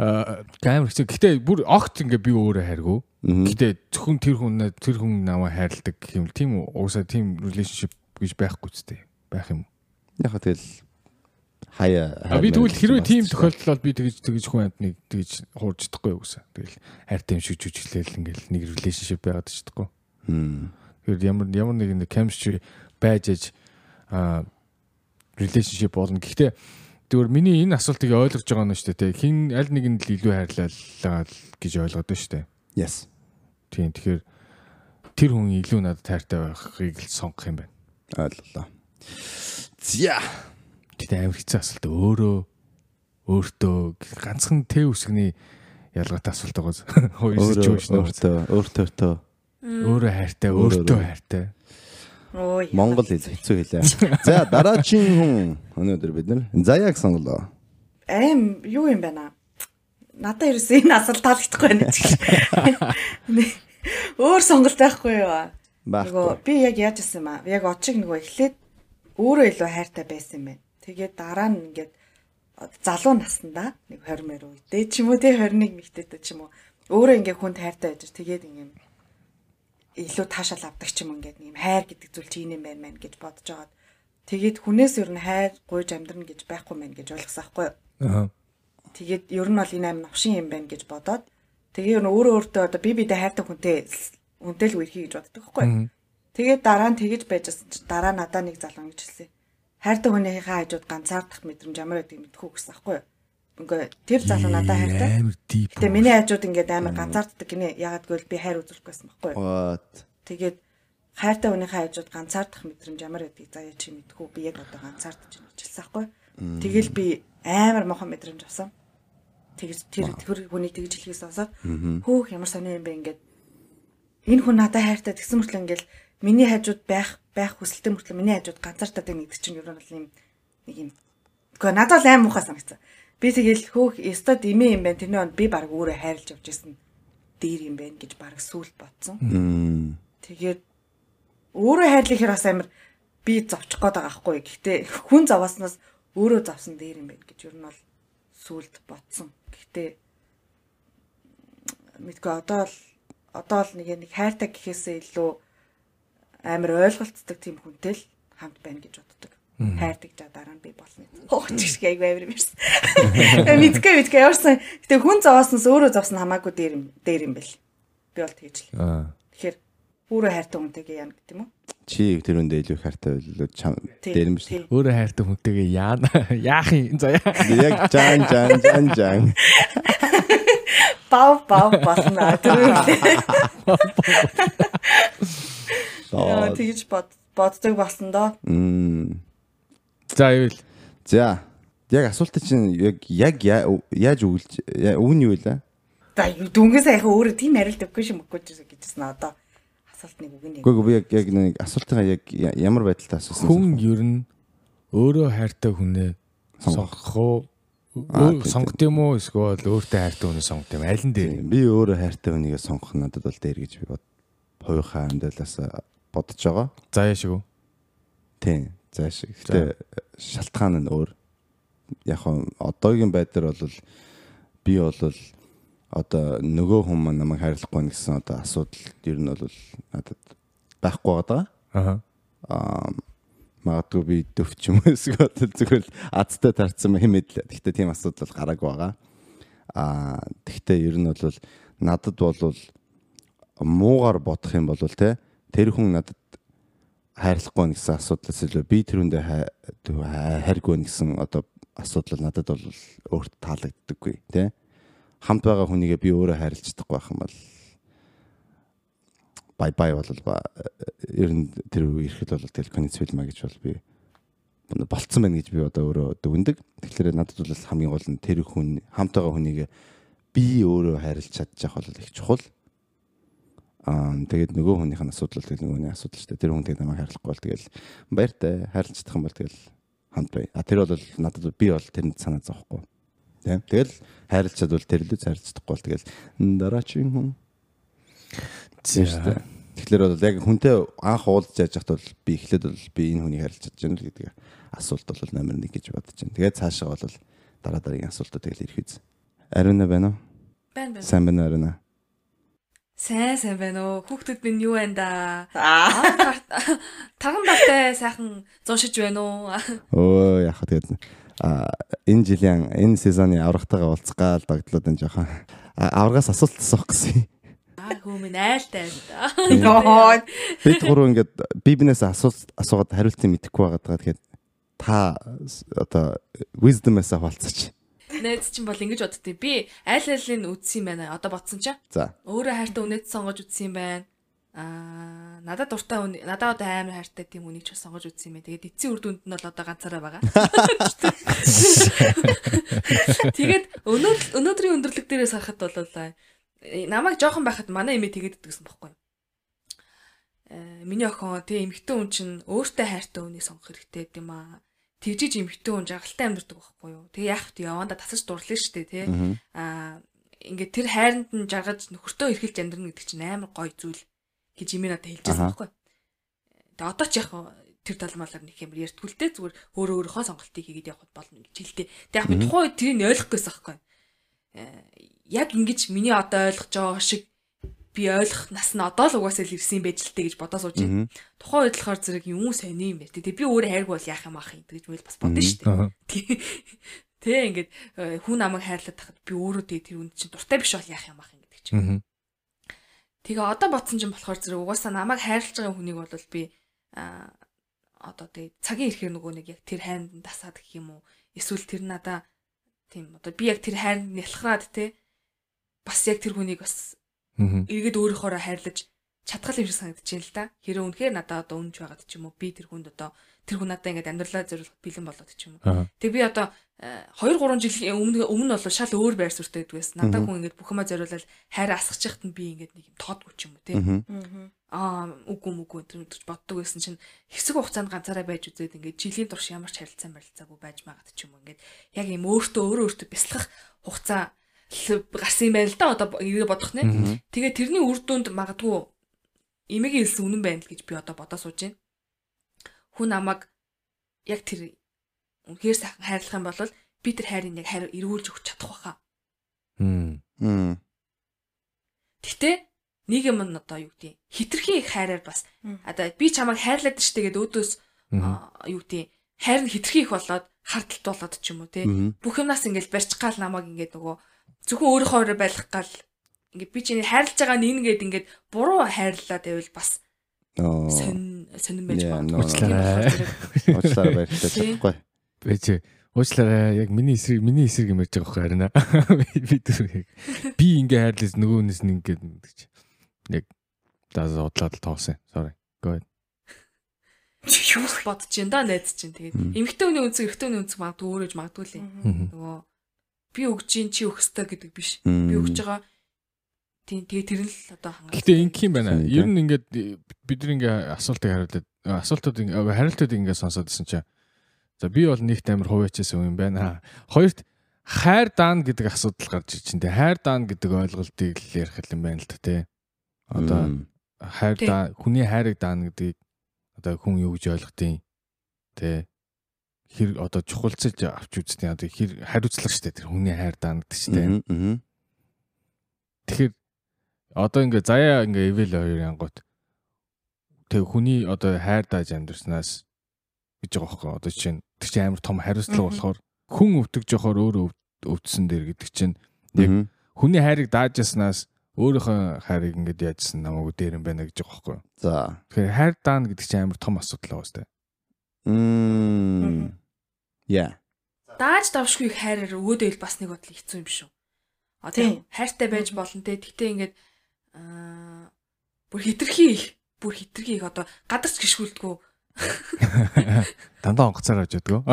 Аа гайм хэцүү. Гэтэ бүр огт ингээ би өөрөө хайргуу. Мгм. Гэтэ зөвхөн тэр хүн тэр хүн намайг хайрладаг юм л тийм үү? Уусаа тийм relationship гэж байхгүй ч тийм байх юм. Яг тэгэл хаяа. Би тэгвэл хэрвээ тийм тохиолдол бол би тэгж тэгж хүн амтныг тэгж хуурж чадахгүй юу гэсэн. Тэгэл хайртай юм шиг жүжиглээл ингээл нэг relationship байгаад чадахгүй. Тэгэхээр ямар ямар нэг нэг chemistry байж аж а relationship болно. Гэхдээ зүгээр миний энэ асуултыг ойлгож байгаа нь шүү дээ. Хин аль нэгэнд л илүү хайрлаа гэж ойлгоод байна шүү дээ. Yes. Тийм тэгэхээр тэр хүн илүү надад тайртай байхыг л сонгох юм байна. Ойлголоо. За. Гэтэ амар хэцүү асуулт өөрөө өөртөө ганцхан тэ үсгний ялгаатай асуулт байгаа. (laughs) Хоёр situation өөртөө өөртөө өөрөө хайртай, өөртөө хайртай. Яа. Монгол хэл хэцүү хэлээ. За дараагийн хүн өнөөдөр бид нар Заяаг сонголоо. Аим юу юм байна? Надад ерөөсөө энэ асуулт таалагдахгүй байна ч. (laughs) Өөр сонголт байхгүй юу? Нөгөө би яг яаж исэн юм аа? Яг очиг нөгөө эхлээд өөрөө илүү хайртай байсан юм байна. Тэгээд дараа нь ингээд залуу наснда нэг 20 мөр үедээ ч юм уу те 21 мэгтэйтэй ч юм уу өөрөө ингээд хүнд хайртай байж тэгээд ингээд илүү таашаал авдаг ч юм ингээд юм хайр гэдэг зүйл чи энэ юм байна мэн гэж бодож байгаад Тэгээд хүнээс ер нь хайр гуйж амьдрна гэж байхгүй мэн гэж ойлгосон байхгүй юу? Аа. Тэгээд ер нь бол энэ амин новшин юм байна гэж бодоод тэгээ ер нь өөрөө өөртөө одоо би бидээ хайртай хүнтэй үнтэй л үерхий гэж боддог байхгүй юу? Тэгээд дараа нь тэгэж байжсэн чи дараа надаа нэг залуу ингэж хэлсэн. Хайртай хүнийхээ хажууд ганцаардах мэдрэмж ямар байдгийг мэдхүү гэсэн байхгүй юу? Ингээ тэр залуу надаа хайртай. Тэгээ миний хажууд ингээд амар ганцаарддаг гинэ. Ягаад гэвэл би хайр үзүүлэх байсан байхгүй юу? Тэгээд хайртай хүнийхээ хажууд ганцаардах мэдрэмж ямар байдгийг заяа чи мэдхүү би яг одоо ганцаардаж байна гэж хэлсэн байхгүй юу? Тэгэл би амар мохон мэдрэмж авсан. Тэгэж тэр тэр хүнийг тэгж хэлхээс сонсоод хөөх ямар сони юм бэ ингээд энэ хүн надад хайртай тэгсэн мөртлөө ингээд миний хажууд байх байх хүсэлтэй мөртлөө миний хажууд ганцаардаад байна гэдэг чинь ер нь бол юм нэг юм. Гэхдээ надад л аим муухай санагцсан. Би тэгэл хөөх өстод имээ юм байна. Тэрний онд би баг өөрөө хайрлж явж исэн дээр юм байна гэж баг сүулт бодсон. Тэгээд өөрөө хайрлах хэр бас амар би зовчих гээд байгаа байхгүй. Гэхдээ хүн зовоосноос өөрөө зовсон дээр юм байна гэж ер нь бол сүулт бодсон. Гэхдээ мэдгүй одоо л одоо л нэг нэг хайртай гэхээсээ илүү амар ойлголцдог тийм хүнтэй л хамт байна гэж боддог. Хайрдаг жаа дараа нь би болно. Хооч шиг айгүй амар юм байсан. (laughs) Мэдгүй мэдгүй яварсан. Гэтэ хүн зовоосноос өөрөө зовсон хамаагүй дээр юм дээр юм бэл. Би бол тэгж л. Тэгэхээр өөрөө хайртай хүнтэйгээ яана гэдэг юм уу? Чи тэр үндэ илүү хайртай Тий, дээр юм тий. Өөрөө хайртай хүнтэйгээ яана (laughs) яах юм заяа. Яг жан жан жан жан. Бав бав болно. (laughs) Тэр Яа тэгж бод боддог болсон доо. За ивэл За. Яг асуултаа чинь яг яг яаж өгүүлж өгн юу вэ? За дүнгийн сайхан өөрөө тийм хариулт өгөхгүй шиг мөхгүй ч гэжсэн одоо асуултныг өгнө. Үгүй би яг яг нэг асуултаа яг ямар байдалтай асуусан. хүн ер нь өөрөө хайртай хүнээ сонгох уу? Сонгох юм уу эсвэл өөртөө хайртай хүнээ сонгох юм аль нь дээр? Би өөрөө хайртай хүнийгээ сонгох надад бол дээр гэж би бод. Хоёухаа амьдралаас бодож байгаа. Заяа шиг үү? Тийм. Зааш. Гэтэ шалтгаан нь өөр. Яг хоо одоогийн байдлаар бол би бол одоо нөгөө хүн маань намайг хайрлахгүй гэсэн одоо асуудал ер нь бол надад байхгүй байгаа. Аа. Аа магадгүй би дөвч юм (laughs) эсвэл зүгээр л азтай тарцсан хэмэд л. Гэхдээ тийм асуудал гараагүй байгаа. Аа тэгвэл ер нь бол надад бол муугар бодох юм бол те тэр хүн надад хайрлахгүй байна гэсэн асуудлаас илүү би тэр хүндээ хайргүй байна гэсэн одоо асуудал надад бол өөрт таалагддаггүй те хамт байгаа хүнийгээ би өөрөө хайрлаж чадахгүй байх юм бол бай бай бол ер нь тэр ирэхэд бол тэгэл концвил маа гэж бол би болцсон байна гэж би одоо өөрөө дүгндэг. Тэгэхээр надад бол хамгийн гол нь тэр хүн хамт байгаа хүнийгээ би өөрөө хайрлаж чадчих бол их чухал. Аа тэгээд нөгөө хүнийх нь асуудал тэгэл нөгөөний асуудал шүү дээ. Тэр хүн тэгээд намайг хайрлахгүй бол тэгэл баяртай чадах юм бол тэгэл хамт бай. А тэр бол надад би бол тэрэнд санаа зовхгүй. Тийм. Тэгэл хайрлаж чадвал тэр лөө хайрлаж чадахгүй бол тэгэл дараагийн хүн Тийм. Тэгэхээр бол яг хүнтэй анх уулзж яаж хат бол би эхлээд бол би энэ хүнийг харилж чадж байна л гэдэг асуулт бол номер 1 гэж бодож байна. Тэгээд цаашаа бол дараа дараагийн асуултууд тэгэл ирэх үз. Ариуна байна уу? Байна байна. Сайн байна уу Ариуна? Сайн сайн байна уу? Хүүхдүүд минь юу байна да? Аа. Тарган багтай сайхан зуншиж байна уу? Өө яах вэ тэгээд а энэ жилийн энэ сезоны аврагтайгаа уулзах гал дагдлууд энэ жоохон аврагаас асуулт асуух гэсэн. Аа хүмүүс айлтай байна. Бид гурав ингээд би бинээс асуулт асуугаад хариултыг мэдэхгүй байгаа даа тэгэхээр та одоо wisdom-аас хавалцаач. Найз чинь бол ингэж боддتي. Би аль алийг үдсэн юм байна. Одоо ботсон чаа. За. Өөрөө хайртай үнэт сонгож үтсэн юм байна. Аа, надад дуртай хүн, надад одоо амар хайртай тийм үнийг ч сонгож үтсэн юм байна. Тэгээд эцсийн үр дүнд нь бол одоо ганцаараа байгаа. (laughs) Тэгээд өнөө өнөөдрийн өндөрлөг дээрээс харахад бол э, намайг жоохон байхад манай эмээ тэгээд идэгсэн байхгүй юу? Э, миний охин тэг эмхтэн хүн чинь өөртөө хайртай үнийг сонгох хэрэгтэй гэдэм аа. Тэгжиж эмхтэн хүн жаргалтай амьддаг байхгүй юу? Тэг яах вэ? Яванда тасаж дурлаа шүү дээ, тий. Аа ингээд тэр хайранд нь жаргаж нөхөртөө эрхэлж амьдрна гэдэг чинь амар гоё зүйл гэж имээ надад хэлж байсан Аха. байхгүй. Тэгээ одоо ч яг тэр талмаалаар нэг юм ярьтгүй л дээ зүгээр өөрөө өөрийнхөө сонголтыг хийгээд явах болно гэж хэлдэг. Тэг яг тухайн үед тэрийг ойлгох гэсэн байхгүй. Э, Яг ингэж миний одоо ойлгож байгаа шиг би ойлгох нас нь одоо л угаасаа л ирсэн байж л тээ гэж бодоо сууж байна. Тухайн үед болохоор зэрэг юм сони юм байна. Тэгээ би өөрөө хайрг бол яах юм ах юм гэж мэл бас бодно шүү дээ. Тэ ингээд э, хүн намайг хайрлаад тахад би өөрөө тэгээ тэр үнд чинь дуртай биш бол яах юм ах юм гэдэг чинь. Тэгээ одоо бодсон чинь болохоор зэрэг угаасаа намайг хайрлаж байгаа хүнийг бол би а одоо тэгээ цагийн ирэхээр нөгөө нэг яг тэр хайранд тасаад гэх юм уу эсвэл тэр надаа тийм одоо би яг тэр хайранд нялхраад те бас яг тэр хүнийг бас эргээд өөрийнхоороо хайрлаж чадхал юм шиг санагдаж байна л да. Хэрэв үнэхээр надад одоо үнж байгаад ч юм уу би тэр хүнд одоо тэр хүн надад ингээд амьдралаа зориулах бэлэн болоод ч юм уу. Тэг би одоо 2 3 жилийн өмнө өмнө бол шал өөр байр суурьтай байдгүйс. Надад хүн ингээд бүх юмаа зориулаад хайр асгахчихт нь би ингээд нэг юм тоодгүй ч юм уу тий. Аа үгүй мүгүй тэр гэж боддог байсан чинь хэсэг хугацаанд ганцаараа байж үзээд ингээд жилийн турш ямар ч харилцаа барилцаагүй байж магаад ч юм уу ингээд яг юм өөртөө өөрөө өөртөө бясалгах хугацаа гарсан юм байна л да одоо эргээ бодох нэ. Тэгээ тэрний үр дүнд магадгүй эмээгийн хэлсэн үнэн байна л гэж би одоо бодоо сууж байна. Хүн намайг яг тэр үнхээр сайхан хайрлах юм бол би тэр хайрыг яг хайр эргүүлж өгч чадах байхаа. Мм. Гэтэ нэг юм нь одоо юу гэдэг хитрхи их хайраар бас одоо би чамайг хайрлаад штэ гэдэг өөдөөс юу гэдэг хайр нь хитрхи их болоод хардталт болоод ч юм уу те бүх юмнаас ингээл барьч гал намайг ингээд нөгөө зөвхөн өөрийнхөө байлгах гал ингээд би чиний хайрлаж байгаа нь ингээд ингээд буруу хайрлаа гэвэл бас сонин сонин байж Уучлаарай. Уучлаарай баярлалаа. Бэж уучлаарай. Яг миний эсрэг миний эсрэг юм ярьж байгаа байхгүй харина. (laughs) Би түр яг би ингээ хайрлаж нөгөөнөөс нь ингээ гэж. Яг даа удлаад тоосон. Sorry. Go ahead. юу бодож чинь да найз чинь тэгээд эмэгтэй хүний үнцэг эрэгтэй хүний үнцэг магадгүй өөрөж магадгүй л юм. Нөгөө би өгж чинь чи өгөх ёстой гэдэг биш. Би өгж байгаа тийм тэгээ тэр нь л одоо хангалт. Гэтэ инх юм байна. Ер нь ингээд бид нар ингээ асуултыг хариулаад асуултууд ингээ хариултууд ингээ сонсоод исэн чинь за би бол нэгт амар хувьячсан юм байна. Хоёрт хайр даана гэдэг асуудал гарч чинь тэ хайр даана гэдэг ойлголтыг л ярих юм байна л та тий. Одоо хайр даа хүний хайрыг даана гэдгийг одоо хүн юу гэж ойлгодیں۔ Тэ хэр одоо чухалцаж авч үзтیں۔ Одоо хэр хариуцлага штэ тэр хүний хайр даана гэдэг штэ. Тэгэхээр одоо ингээ заяа ингээ эвэл хоёр янгот тэг хүний одоо хайр дааж амьдрснаас гэж байгаа байхгүй одоо чинь тэр чинь амар том хариуцлага болохоор хүн өвтөж жохоор өөрөө өвдсөн дээр гэдэг чинь яг хүний хайрыг даажснаас өөрийнхөө хайрыг ингээд яажсан намайг дээр юм байна гэж байгаа байхгүй. За. Тэгэхээр хайр даана гэдэг чинь амар том асуудал байгаа сте. Мм. Yeah. Дааж давшгүй хайраар өгөөдөө л бас нэг бодлоо хэцүү юм шүү. А тийм хайртай байж болно те. Тэгтээ ингээд аа бүр хитрхи их, бүр хитрхи их одоо гадарч гიშгүүлдэггүй. (laughs) Дандаа онгоцоор авч яддаг.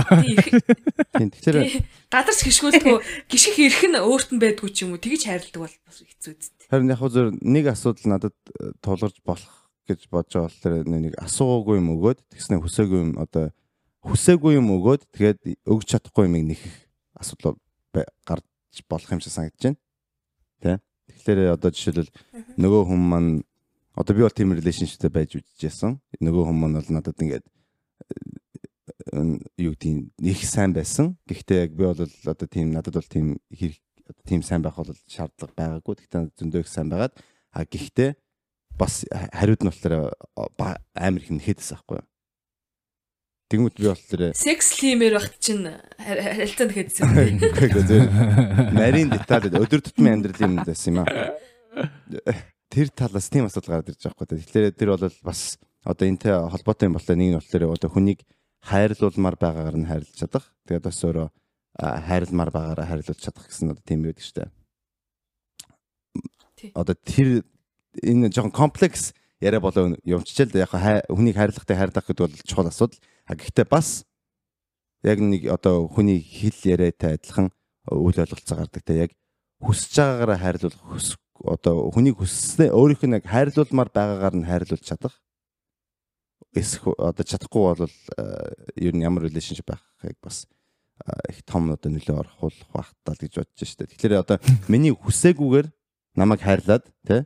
Тийм. Тэгэхээр гадарч гიშгүүлдэггүй, гიშгэх эрх нь өөрт нь байдгүй ч юм уу. Тэгж хайрладаг бол бас хэцүү үст. Харин яг зөв нэг асуудал надад э, тулгарч болох гэж бодож байгаа бол тэр нэг асуугаагүй юм өгөөд тэгснэ хүсээгүй юм одоо хүсээгүй юм өгөөд тэгээд өгч чадахгүй юмыг нэхэх асуудал гарч болох юм шиг санагдаж байна. Тэ. Тэгэхээр одоо жишээлбэл нөгөө хүн маань одоо би бол team relationship байж үжижсэн. Нөгөө хүн маань бол надад ингээд э, юу тийм их сайн байсан. Гэхдээ яг би бол одоо тийм надад бол тийм хэрэг одоо тийм сайн байх бол шаардлага байгаагүй. Гэхдээ зөндөө их сайн байгаад а гэхдээ бас хариуд нь болохоор ба- амар их нэхэдсэн байхгүй юу? Тэнгүүт би болохоор Секс лимэр багт чинь хар- харилцаанд хэдсэн. Үгүй (laughs) зөв. Нарийн деталь өдөр тутмын амьдрал юм байсан юм аа. Тэр талаас тийм асуудал гараад ирж байгаа байхгүй. Тэгэхээр тэр бол бас одоо энэтэй холбоотой юм болоо нэг нь болохоор одоо хүнийг хайрлуулмаар байгаагаар нь хайрлаж чадах. Тэгээд бас өөрөө а, хайрламаар байгаараа хайрлуулж чадах гэсэн одоо тийм байдаг шүү дээ. Одоо тэр энэ жоохон комплекс яриа болоо явчихжээ л да. Яг хаа- хүнийг хайрлахтай хайрлах гэдэг бол чухал асуудал. А гэхдээ бас яг нэг одоо хүний хэл яриатай адилхан үйл ойлголцоо гардаг те яг хүсэж байгаагаараа хайрлуулах хүс одоо хүнийг хүссээ өөрийнх нь яг хайрлуулмаар байгаагаар нь хайрлуулж чадах эсэх одоо чадахгүй бол э, ер нь ямар relationship байхыг бас э, их том одоо нөлөө оруулах байх тал гэж бодож штэ. Тэгэхээр одоо миний хүсээгүйгээр намайг хайрлаад те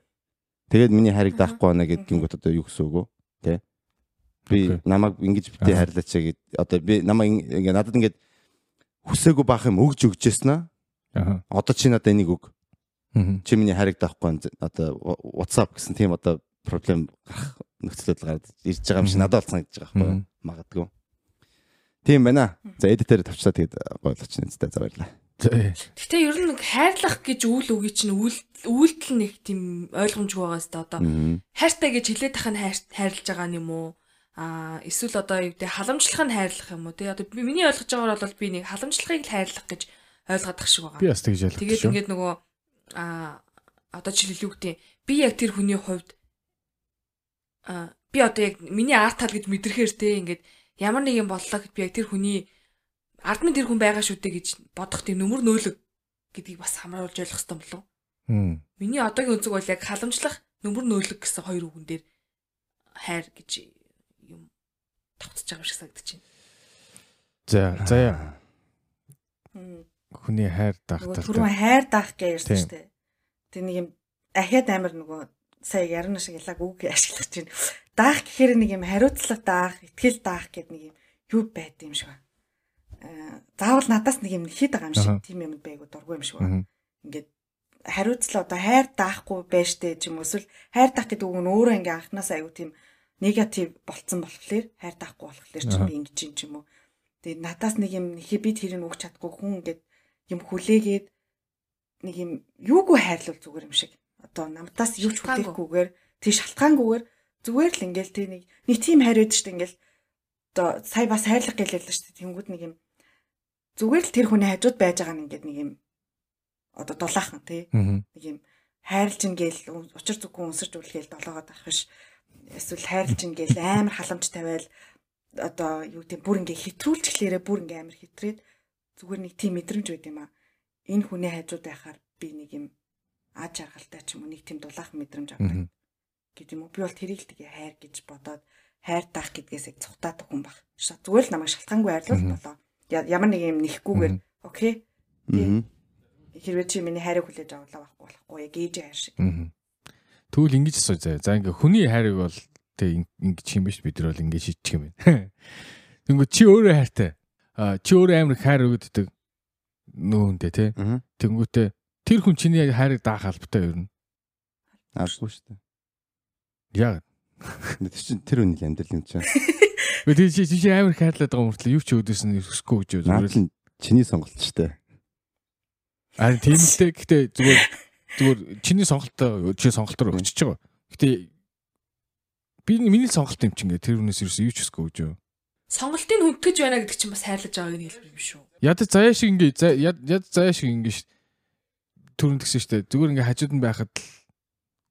тэгээд миний хайрыг даахгүй байна гэдгийгүүд одоо юу гэсэн үг вэ? Тэ? Би намайг ингэж битээ Аха. хайрлаач гэд одоо би намайг ингээ надад ингээд хүсээгүй баах юм өгж өгчээсэн аа. Аа. Одоо чи надад энийг өг. Чи миний хайрыг даахгүй одоо WhatsApp гэсэн тийм одоо проблем гарах нөхцөлөд гараад ирж байгаа юм шиг надад болсон гэж байгаа байхгүй магадгүй. Тийм байна. За эдитээр тавчлаа тэгээд гойлооч нэстэ за баярлаа. Гэтэ ер нь хайрлах гэж үйл үгүй чинь үйл үйлдэл нэг тийм ойлгомжгүй байгаа сте одоо хайртай гэж хэлээд тах нь хайр- хайрлаж байгаа юм уу? Аа эсвэл одоо юу гэдэг халамжлах нь хайрлах юм уу? Тэгээ одоо миний ойлгож байгаагаар бол би нэг халамжлахыг л хайрлах гэж ойлгоод тах шиг байгаа. би бас тэгж ялдаг Тэгээд ингээд нөгөө аа одоо жишээл юу гэдэг би яг тэр хүний хувьд аа би одоо яг миний арт тал гэж мэдрэхээр те ингээд ямар нэг юм боллоо гэд би яг тэр хүний ард минь тэр хүн байгаа шүү дээ гэж бодох тийм нүмер нөөлөг гэдгийг бас хамруулж ойлгох хэрэгтэй болов. Миний одоогийн өнцөг бол яг халамжлах нүмер нөөлөг гэсэн хоёр үгэн дээр хайр гэж юм тавцж байгаа юм шиг санагдаж байна. За, заяа. Хүний хайр Нөгөө дагтал. түрүүн хайр даах гэж ярьсан шүү дээ. Тэг нэг юм ахиад амар нөгөө сая ярина шиг ялаг үг ашиглаж байна. Даах гэхээр нэг юм хариуцлага даах, итгэл даах гэдэг нэг юм юу байд юм шиг байна. Аа заавал надаас нэг юм хэд байгаа юм шиг тийм юм байгуу дургүй юм шиг байна. Ингээд хариуцлага одоо хайр даахгүй байж тээ ч юм уу эсвэл хайр даах гэдэг үг нь өөрөө ингээ анханаас аягүй тийм негатив болцсон болохоор хайр даахгүй болохоор ч би ингэж юм ч юм уу. Тэгээд надаас нэг юм нэхэ би тэрийг өгч чадахгүй хүн ингээд юм хүлээгээд нэг юм юугүй хайрлал зүгээр юм шиг. Одоо намтаас юу ч хүлээхгүйгээр тий шалтгаангүйгээр зүгээр л ингээл тий нэг нэг тийм хайр байдаг шүү дээ ингээл одоо сая бас хайрлах гэлээ л шүү дээ. Тэнгүүд нэг юм зүгээр л тэр хүний хажууд байж байгаа нь ингээд нэг юм одоо дулаахан тий. Нэг юм хайрлж ин гээл учир зүггүй өнсөрч үлгээл долоогоод авах биш. Эсвэл хайрлж ин гээл амар халамж тавиал одоо юу гэдэг бүр ингээ хэтрүүлж эхлээрээ бүр ингээ амар хэтрээд зүгээр нэг тийм мэдрэмж байд юм а энэ хүний хайжууд байхаар би нэг юм аж аргалтай ч юм уу нэг тийм дулаахан мэдрэмж авдаг гэдэг юм уу? Би бол тэрийг л тэгээ хайр гэж бодоод хайр даах гэдгээс яг цухтаадаг хүн баг зүгээр л намайг шалтгаангүй хайрлал болоо ямар нэг юм нэхгүйгээр окей хэрвээ чи миний хайрыг хүлээж авлаа байхгүй болохгүй яг ээж хайр шиг. Тэгвэл ингэж асуу заяа. За ингээ хүний хайрыг бол тэг ингэж юм биш бид нар бол ингэ шийдчих юм байна. (laughs) Тэнгүү чи өөрөө хайртай. А чи өөрөө амар хайр өгдөг нүүндээ тий. Тэнгүүтээ тэр хүн чиний хайрыг даах албатай юу? Аашгүй шүү дээ. Яг. Тэр чинь тэр үний л амьдрал юм чинь. (laughs) Гэхдээ чи чи амар хайрлаад байгаа мөртлөө юу ч өөдөөс нь өсөхгүй гэж зүгээр л. чиний сонголт шүү дээ. Аа тийм л дээ. Гэхдээ зүгээр зүгээр чиний сонголтоо чи сонголтоор өгчөж байгаа. Гэхдээ би миний сонголт юм чинь ингээ тэр хүнээс юу ч өсөхгүй гэж юу. Сонголтыг хүндгэж байна гэдэг чинь бас хайрлаж байгааг нь хэлбэр юм шүү. Ядаж заяа шиг ингээ за- яд заяа шиг ингээ ш- түрүүнд гисэн штэ зүгээр ингээ хажууд нь байхад л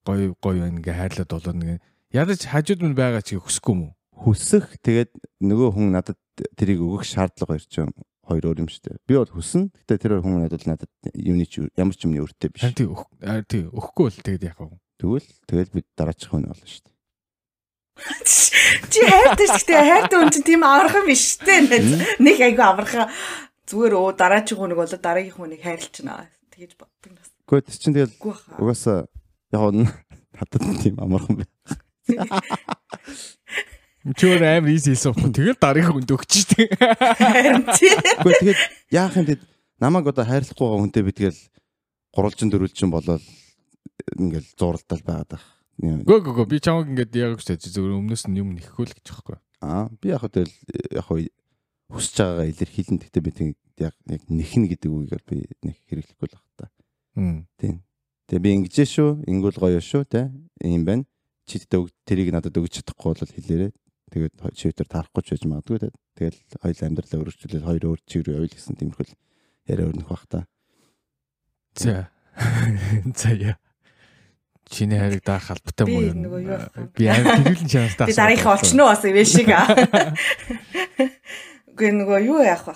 гоё гоё байна ингээ хайрлаад болоо нэг ядаж хажууд нь байгаа чи хүсэхгүй юм уу? Хүсэх тэгээд нөгөө хүн надад тэрийг өгөх шаардлага ирж байгаа хоёр өөр юм шүү дээ. Би бол хүснэ. Гэтэ тэр хүн надад надад юмний ч ямар ч юмний өртөө биш. Тий өөх тий өгөхгүй бол тэгээд яах вэ? Тэгвэл тэгэл бид дараачих хүн болно шүү дээ. (laughs) Чи хайртай ч гэдэг хайртай хүн чинь тийм аврах биш дээ. Нэг айгу аврах зүгээр өө дараачих хүнийг болоо дараагийн хүнийг хайрлчихна. Тэгэж боддог нас. Гэхдээ тэр чинь тэгэл угаасаа яг (laughs) надад тийм амархан байна. (laughs) Чи өөр амар ийс хэлсэн юм. Тэгэл дараагийн хүнд өгч штэ. Гэхдээ тэгээд яах юм тэгээд намайг одоо хайрлахгүй байгаа хүнтэй би тэгэл гурвалжин дөрвөлжин болоод ингээл зуралдал байгаад байх. Юм. Гөө гөө гөө би чамаг ингээд яг штэ зүгээр өмнөөс нь юм нэхгүй л гэж байхгүй. Аа би яг хөө яг хөө хүсэж байгаагаа илэрхийлэн гэхдээ би тэг яг яг нэхнэ гэдэг үгийг би нэг хэрэглэхгүй л байна та. Хм. Тэгээ би ингэж шүү, ингүүл гоё шүү те. Ийм байна. Чи тэд тэрийг надад өгч чадахгүй бол хэлээрээ. Тэгээд шивтер таарахгүй ч байж магадгүй те. Тэгэл хоёул амьдралаа өөрчлөлөөл хоёр өөр чиг рүү явъя гэсэн тиймэрхүүл яриа өрнөх бах та. За. За (laughs) яа. Чиний хайрыг даах албатай муу вэ? Би амар гэрүүлэн чанартай. Би дараагийнхаа олчихно бас ивэ шиг аа. (laughs) Үгүй нөгөө юу яах вэ?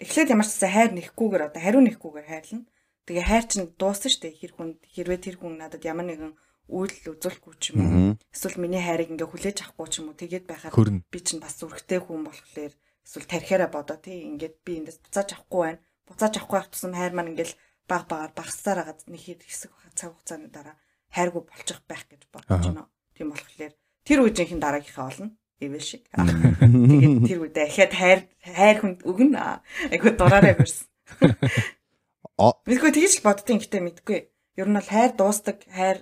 Эхлээд ямар ч гэсэн хайр нэхгүйгээр одоо хариу нэхгүйгээр хайрлна. Тэгээ хайр чинь дуусна штэ хэр хүн хэрвээ тэр хүн надад ямар нэгэн үйлдэл үзүүлэхгүй ч юм уу. Эсвэл миний хайрыг ингээ хүлээж авахгүй ч юм уу. Тэгээд байхад би чинь бас зүрхтэй хүн болохоор эсвэл тархиараа бодоо тий ингээд би эндээс буцааж авахгүй байна. Буцааж авахгүй байх тусам хайр маань ингээл баг багаар багасаар хагаад нэг хэд хэсэг цаг хугацааны дараа хайргүй болчих байх гэж бодож байна. Тийм болохоор тэр үеийнхэн дараагийнхаа олно. Эвэл шиг. Тэгээд тэр үедээ ахиад хайр хайр хүнд өгнө. Айгу дураараа бэрсэн. (laughs) Мэдгүй тэгж л боддیں۔ Гэтэ мэдгүй. Ер нь бол хайр дуустдаг, хайр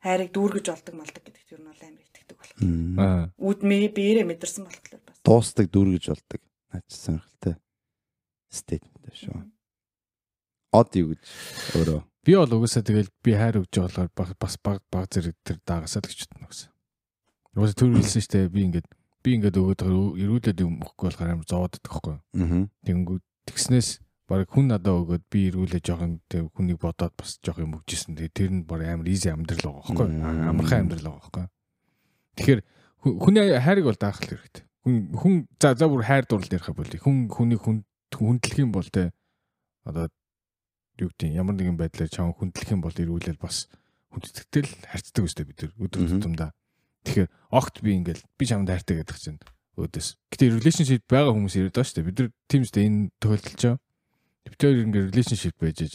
хайрыг дүүргэж болдог молдог гэдэгт ер нь бол амар итгэдэг болох. Аа. Үдмээ биеэрээ мэдэрсэн болохоор бас. дуустдаг дүүргэж болдог. Наач сонирхолтой стейтмент шүү. Од юу гэж өөрөө Би бол угсаа тэгэл би хайр байгаа болохоор бас баг баг зэрэг тэр даагасаа л гэж бодно гэсэн. Угсаа түр хэлсэн штэ би ингээд би ингээд өгөөд эргүүлээд юм өгөхгүй болохоор амар зовоод идэх байхгүй. аа Тэнгүү тэгснээс баг хүн надад өгөөд би эргүүлээ жоохон хүнийг бодоод бас жоох юм өгчээсэн. Тэгээ тэр нь баг амар easy амьдрал байгаа. Мм. Амархан амьдрал байгаа байхгүй. Тэгэхээр хүний хайрыг бол даах хэрэгтэй. Хүн хүн за за бүр хайр дурлал ярих бол хүн хүнийг хүн хүндлэх юм бол тэ одоо юу гэдэг ямар нэгэн байдлаар чам хүндлэх юм бол эргүүлэл бас хүндэтгтэл харьцдаг үстэй бид өдөр тутамдаа. Тэгэхээр огт би ингээл би чамд хайртай гэдэг чинь өөдөөс. Гэтэ relationship байгаа хүмүүс ирээд байгаа шүү дээ. Бид нар үстэй энэ тохиолдолж байгаа. Хоёр ингээ relationship байж иж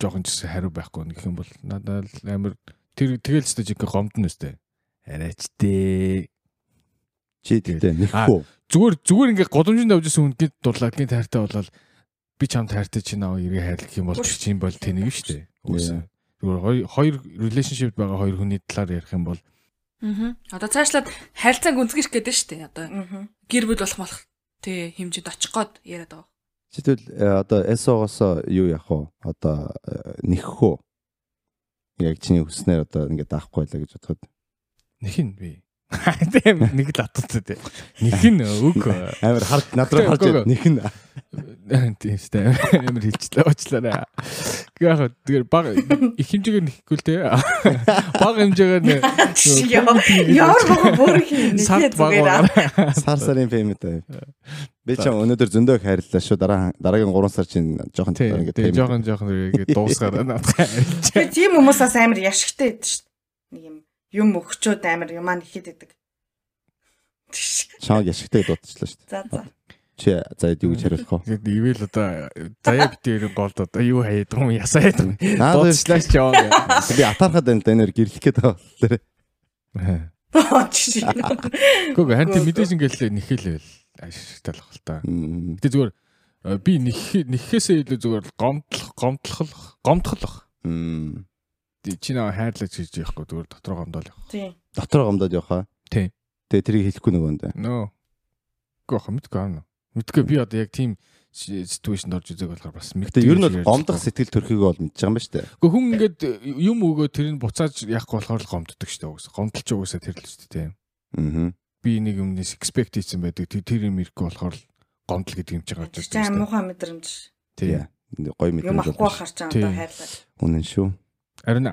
жоохон ч гэсэн хариу байхгүй гэх юм бол надад л амар тэр тэгэл ч жиг гомдно үстэй. Арайч дээ. чи тэгтээ нэхгүй. Зүгээр зүгээр ингээ годомжинд авч ирсэн хүн гээд дурлаад гин тайртай болол би чамд хайртай чи наа эргээ хайрлах юм бол чи юм бол тэнэг шүү дээ. Үгүй. Зүгээр хоёр хоёр relationship байгаа хоёр хүний талаар ярих юм бол Аа. Одоо цаашлаад харилцааг үнцгийх гэдэг нь шүү дээ. Одоо гэр бүл болох болох тий хэмжээнд очих гээд яриад байгаа. Чи тэгвэл э, одоо SO-гоос юу яах вэ? Одоо э, нэхэх үү? Яг чиний хүснээр одоо ингээд даахгүй байлаа гэж бодоход. нь би. (laughs) Тийм нэг л атуцаа тий. Нь үг. Амар хард над руу харж Үгүй, яд нэх нь (laughs) Тийм шүү дээ. Амар хилчлээ уучлаарай. Яг тэр баг их хэмжээгээр нэхгүй л дээ. Баг хэмжээгээр нэ Ямар бага бүр хий сард нэхээ баг зүгээр сар сарын пеймент аа. Би ч өнөөдөр зөндөө их хайрлаа шүү. Дараа дараагийн 3 сар чинь жоохон Тий, ингээд payment. жоохон жоохон ингээд дуусгаад надад хайрлаа. Тэр тийм хүмүүс бас амар яшигтай байдаг шүү. Нэг юм юм өгчөөд амар юмаа нэхэд байдаг. Чааг яшигтай дуудчихлаа шүү. За за. Чи за юу гэж хариулах вэ? Тэгээд ивэл одоо заяа битээр голд одоо юу хаяад юм ясаа яад юм. Наад Дуудчлаач яваа. би атархад байна да энээр гэрлэх гээд байгаа болохоор. Гүг ханти мэдээж ингээл нэхэлэл ашигтай л хэл та. Гэтэ зүгээр э, би нэх нэхээсээ илүү зүгээр гомдлох гомдлох гомдохлох. Мм. Чи наа хайрлаж хийж яахгүй зүгээр дотроо гомдол явах. Тийм. Дотор гомдоод явах аа. Тий. Тэгээ тэрийг хэлэхгүй нөгөөнд. Нөө. Гөх мэдгүй аа. Мэдгүй би одоо яг тийм ситүэйшнд орж үзэг болохоор бас Гэтэ ер нь бол гомдох сэтгэл төрхийг бол мэдж байгаа юм ба штэ. Гэхдээ хүн ингээд юм өгөө тэрийг буцааж яахгүй болохоор л гомддог шүү дээ угсаа. Гомдолч угсаа тэр л шүү дээ тийм. Аа. Би нэг юмнээс expect хийсэн байдаг. Тэр тэр юм ирэхгүй болохоор л гомдол гэдэг юм чи гарч ирж Чи байна. муухай мэдрэмж. Тийм. Гой Юм мэдрэмж ахгүй бол. харч байгаа Тийм. одоо хайрлаа. Үнэн шүү. Арина.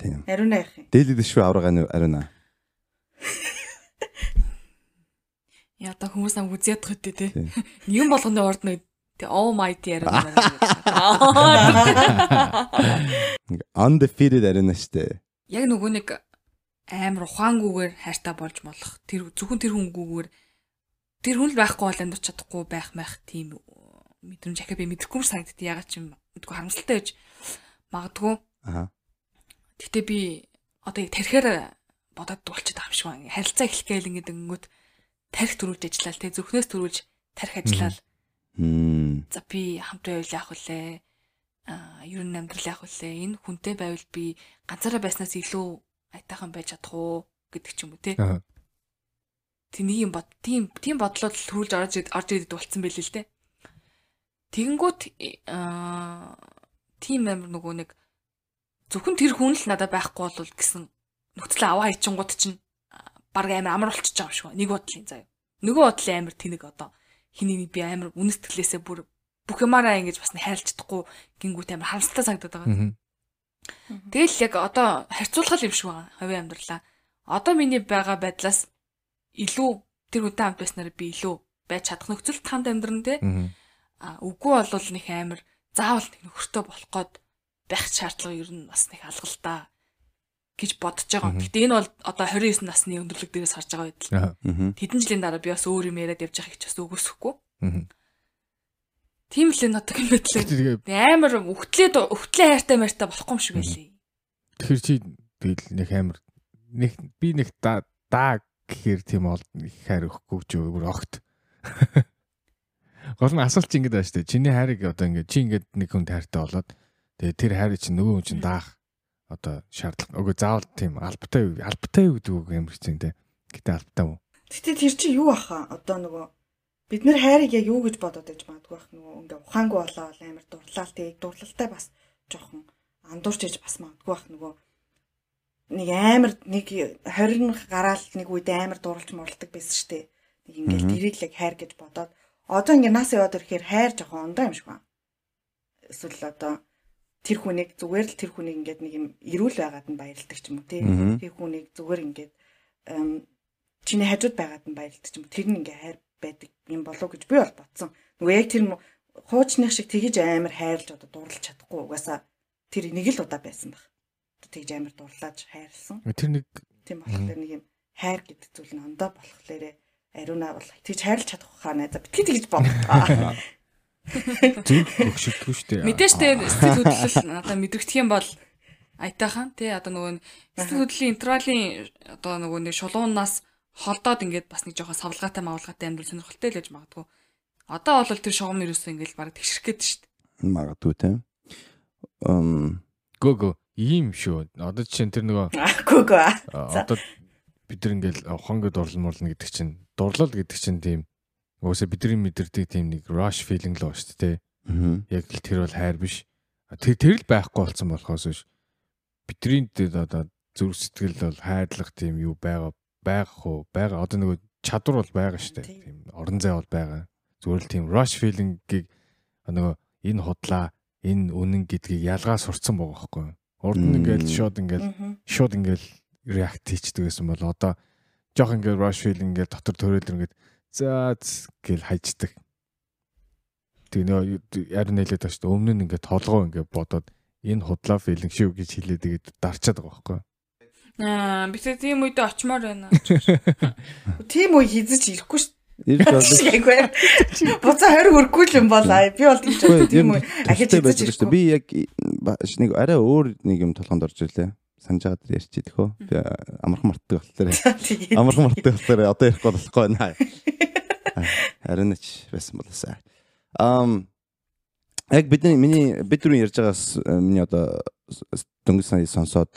Тийм. Ариуна яах юм? Дээлэд шүү аврагааны ариуна. Яа одоо хүмүүс нам үзээд тахт тий. Тийм. Юм болгоны урд нэг oh my dear. (laughs) Ингээ Undefeated ариуна штэ. Яг нөгөө нэг амар ухаангүйгээр хайртай болж болох. Тэр зөвхөн тэр хүнгүүгээр тэр хүн л байхгүй бол амьдарч чадахгүй байх мэх тийм мэдрэмж ахаа би мэдэхгүй юм санагдтыг ягаад ч юм мэдгүй харамсалтай байж магадгүй. Аа. Гэтэ би одоо яг тархиар бодоод байгаа юм шиг байна. Харилцаа эхлэх гээл ингээд өнгөт тарих төрүүлж ажиллаад те зөвхнөөс төрүүлж тарих ажиллаад Мм. за би хамтран байвал яах вүлээ а ер нь амьдрал яах вүлээ энэ хүнтэй байвал би ганцаараа байснаас илүү айтайхан байж чадах уу гэдэг ч юм уу те Аа. тэнийг юм бод тийм тийм бодлоод л төрүүлж орж орж идэд болцсон байл л те тэгэнгүүт а тийм амир нөгөө нэг зөвхөн тэр хүн л надад байхгүй бол гэсэн нөхцөл аваа ичингууд чинь баг амар амар болчихж байгаа юм шиг нэг бодлын заяа нөгөө бодлын амар тэнэг одоо хиний би амар үнэс тэлээсээ бүр бүх юмараа ингэж бас хайрлж чадахгүй гингүүт амар харамсалтай санагдаад байгаа. Тэгэл яг одоо харьцуулах юм шиг байгаа хувийн амьдралаа. Одоо миний байгаа байдлаас илүү тэр хүнтэй хамт байснаар би илүү байж чадах нөхцөл хамт амьдран те. Мгм. А үгүй болвол нэг амар заавал нэг нөхөртөө болох гээд байх шаардлага ер нь бас нэг алгалдаа гэж бодож байгаа. Гэтэ энэ бол одоо 29 насны өндөрлөг дээрээс харж байгаа байдал. Тэдэн жилийн дараа би бас өөр юм яриад явж байгааг ч бас үгүйсэхгүй. Тийм л энэ одоо юм байдлаа. Тэгээ Амар өвтлээ өвтлээ хайртай мартай болохгүй юм шиг байлээ. тэр чи тэгэл нэг амар нэг би нэг да да гэхээр тийм ол их хайр өгөхгүй ч өөр огт. Гол нь асуулт чи ингэдэ байна шүү дээ. Чиний хайрыг одоо ингэ чи ингээд нэг хүнд хайртай болоод Тэгээ тэр хайр чинь нөгөө хүн чинь даах одоо шаардлага. Үгүй заавал тийм албатай юу? Албатай юу гэдэг үг амар хэцүү те. Гэтэ албатай уу? Гэтэ тэр чинь юу аха? Одоо нөгөө бид нэр хайрыг яг юу гэж бодоод байж магадгүй бах нөгөө ингээ ухаангүй болоо амар дурлал тэг дурлалтай бас жоохон андуурч иж бас магадгүй бах нөгөө нэг амар нэг 20 гараал нэг үед амар дурлж муралдаг байсан штэ. Нэг ингээл тэрийг л хайр гэж бодоод одоо ингээ нас яваад ирэхээр хайр жоохон ондоо юм шиг байна. Эсвэл одоо тэр хүнийг зүгээр л тэр хүнийг ингээд нэг юм эрүүл байгаад нь баярлдаг ч юм уу тий. Тэр хүнийг зүгээр ингээд чиний хажууд байгаад нь баярлдаг ч юм уу. Тэр нь ингээ хайр байдаг юм болов гэж би бол бодсон. Нөгөө яг тэр хуучных шиг тэгэж амар хайрлж одоо дурлж чадахгүй угаасаа тэр нэг л удаа байсан баг. Тэгж амар дурлаж хайрлсан. Тэр нэг тийм болохоор нэг юм хайр гэдэг зүйл нь ондоо болохоор ариуна бол тэгж хайрлж чадах хаа найзаа битгий тэгж бодлоо. (laughs) Зүг өгшөлтгүй шүү дээ. Мэдээж тэ сэтгэл хөдлөл надаа мэдрэгдэх юм бол айтайхан тий одоо нөгөө сэтгэл хөдлөлийн интервалийн одоо нөгөө нэг шулуунаас холдоод ингээд бас нэг жоохон савлгаатай мавлгаатай амьдрал сонирхолтой л гэж магадгүй. Одоо бол тэр шугам нэрөөсөө ингээд баг тэгшрэх гээд шүү дээ. Магадгүй тий. Эм гөө ийм шүү. Одоо жишээ нь тэр нөгөө гөө гөө. Одоо бид нар ингээд хонго дурлал мурлна гэдэг чинь дурлал гэдэг чинь тийм Уусаа бидний мэдэрдэг тийм нэг rush feeling л шүү дээ. Аа. Яг л тэр бол хайр биш. Тэр тэр л байхгүй болсон болохоос биш. Бидний одоо зүрх сэтгэл бол хайрлах тийм юу байгаа байх уу? Байгаа. Одоо нөгөө чадвар бол байгаа шүү дээ. Тийм орон зай бол байгаа. Зүгээр л тийм rush feeling-ийг нөгөө энэ худлаа, энэ үнэн гэдгийг ялгаа сурцсан байгаа байхгүй юу? Урд нь ингээл шууд ингээл шууд ингээл react хийчдэг гэсэн бол одоо жоох ингээл rush feeling ингээл дотор төрөөл ингээд За гэл хайждаг. Тэгээ нөө ярь нэлээд шүү дээ. Өмнө нь ингээд толгоо ингээд бодоод энэ худлаа филинг шүү гэж хэлээд тэгээд дарчаад байгаа байхгүй. Аа би тэг тийм үедээ очимоор байна. (laughs) Тийм үе хизэж ирэхгүй шүү Ирж байна. Буцаа 20 хүрхгүй л юм бол аа би бол тийм ч тийм үе ахиж хизэж ирэхгүй. Би яг нэг арай өөр нэг юм толгонд орж ирлээ санаж байгаа дээр ярьчих идэх үү. Би амархан мартдаг болохоор. (laughs) Амархан мартдаг болохоор одоо ярихгүй болохгүй байна. (laughs) Харин ч байсан болоосаа. Ам яг бидний миний бид түрүү ярьж байгаас миний одоо дөнгөж сая сонсоод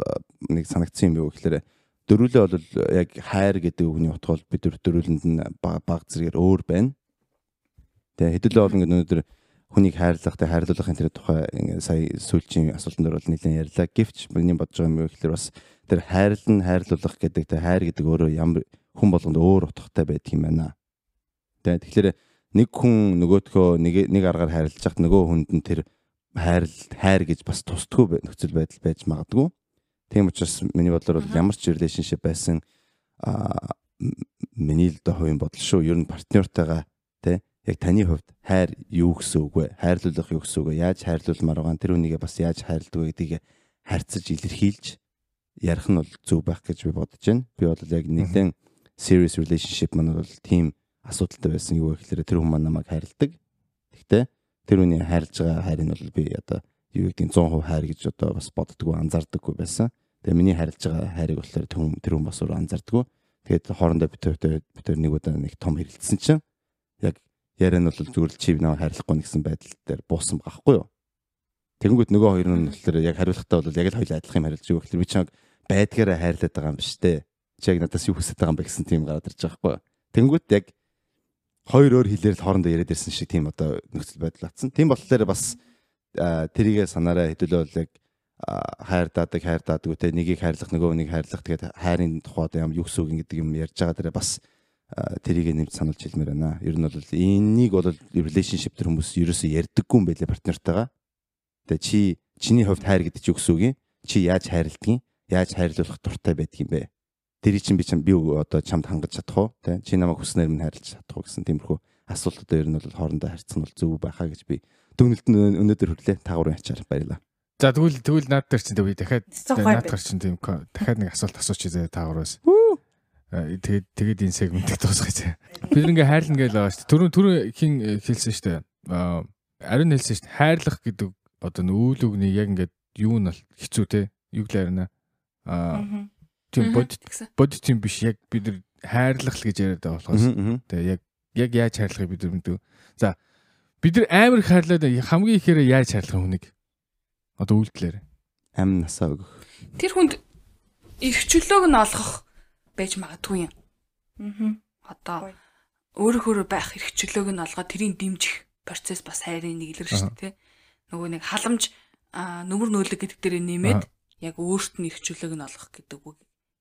нэг санагдсан юм юу гэхээр дөрүлээ бол яг хайр гэдэг үгний утга бол бид дөрүлэнд нь баг зэрэгээр өөр байна. Тэгээ хэдүүлээ бол ингээд өнөөдөр хүнийг хайрлах, тэ хайрлуулахын тэр тухай ингээ сая сүүлчийн асуултан дээр бол нэлээд ярьлаа. Гэвч миний бодож байгаа юм юу гэхээр бас тэр хайрлан хайрлуулах гэдэг тэ хайр гэдэг өөрөө ямар хүн болгонд өөр утгатай байдаг юм байна. Тэ тэгэхээр нэг хүн нөгөөдхөө нэг нэг аргаар хайрлаж хахад нөгөө хүнд нь тэр хайр хайр гэж бас тусдгүй нөхцөл байдал байж магадгүй. Тийм учраас миний бодлоор бол ямар ч relationship байсан а миний л дэ хувийн бодол шүү. Ер нь партнёртойгоо тэ яг таны хувьд хайр юу гэсэн үг вэ? Хайрлуулах юу гэсэн үг вэ? Яаж хайрлуулмаар байгаа? Тэр хүнийгээ бас яаж хайрладаг гэдгийг харьцаж илэрхийлж ярих нь бол зөв байх гэж би бодож байна. Би бол яг нэгэн serious relationship маань бол тийм асуудалтай байсан юу гэхээр тэр хүн маань намайг хайрладаг. Гэхдээ тэр хүний хайрлж байгаа хайрыг бол би одоо юу гэдэг 100% хайр гэж одоо бас боддгоо анзаардаггүй байсан. Тэгээ миний хайрлж байгаа хайрыг болохоор тэр хүн тэр хүн бас өөр анзаардаггүй. Тэгээд хоорондоо бид бид нэг удаа нэг том хэрэлдсэн чинь яг яриа нь бол зүгээр л чи намайг хайрлахгүй гэсэн байдал дээр буусан байхгүй юу. Тэгэнгүүт нөгөө хоёр нь болохоор яг хариулахтаа бол яг л хоёул адилхан юм харилж юу гэхээр би чамайг байдгаараа хайрлаад байгаа юм биш үү? Чи яг надаас юу хүсэж байгаа юм бэ гэсэн тийм гараад ирж байгаа байхгүй юу. Тэгэнгүүт яг хоёр өөр хэлээр л хоорондоо яриад ирсэн шиг тийм одоо нөхцөл байдал атсан. Тийм болохоор бас тэрийгэ санаараа хэдүүлээ яг хайр даадаг хайр даадаг үтэй нэгийг хайрлах нөгөө нэг хайрлах тэгээд хайрын тухайд юм юу гэсэн үг гэдэг юм ярьж байгаа дээрээ бас тэрийг нэмж сануулж хэлмээр байна. Ер нь бол энийг бол relationship төр хүмүүс ерөөсөө ярьдаггүй юм байлээ партнертайгаа. Тэгээ чи чиний хувьд хайр гэдэг чи юу гэсэн үг юм? Чи яаж хайрладгийг? Яаж хайрлуулах дуртай байдаг юм бэ? Тэрийг чинь би чам би одоо чамд хангаж чадах уу? Тэ чи намайг хүснээр минь хайрлаж чадах уу гэсэн тиймэрхүү асуултууд ер нь бол хоорондоо харьцах нь бол зөв байхаа гэж би дүгнэлт өнөөдөр хөрлөө таагуурын ачаар баярлаа. За тэгвэл тэгвэл наад дээр чинь би дахиад наад гар чинь тийм дахиад нэг асуулт асуучих зэ таагуураас. Э, тэгээд тэгээд энэ сегментийг дуусгая. Бид ингээ хайрлна гэж байгаа шүү дээ. Түрүүн түрүүн хин э, хэлсэн шүү дээ. Аа ариун хэлсэн шүү дээ. Хайрлах гэдэг одоо нүүл үгний яг ингээд юу нь хэцүү те. Юу л арина. Аа тийм бодит бодит юм биш. Яг бид нар хайрлах л гэж яриад байгаа болохоос. Тэгээ яг яг яаж хайрлахыг бид нар мэдв. За бид нар амар хайрлаад хамгийн ихээр яаж хайрлах хүнийг Одоо үйлдэлээр. Амь насаа өгөх. Тэр хүнд эрх чөлөөг нь олгох байж магадгүй юм. Аа. Одоо өөрөөр байх эрх чөлөөг нь олгоод тэрийг дэмжих процесс бас хайрын нэг илэрх шүү дээ. Нөгөө нэг халамж аа, нүмер нөлөг гэдэг дээр нэмээд яг өөрт нь эрх чөлөөг нь олгох гэдэг үг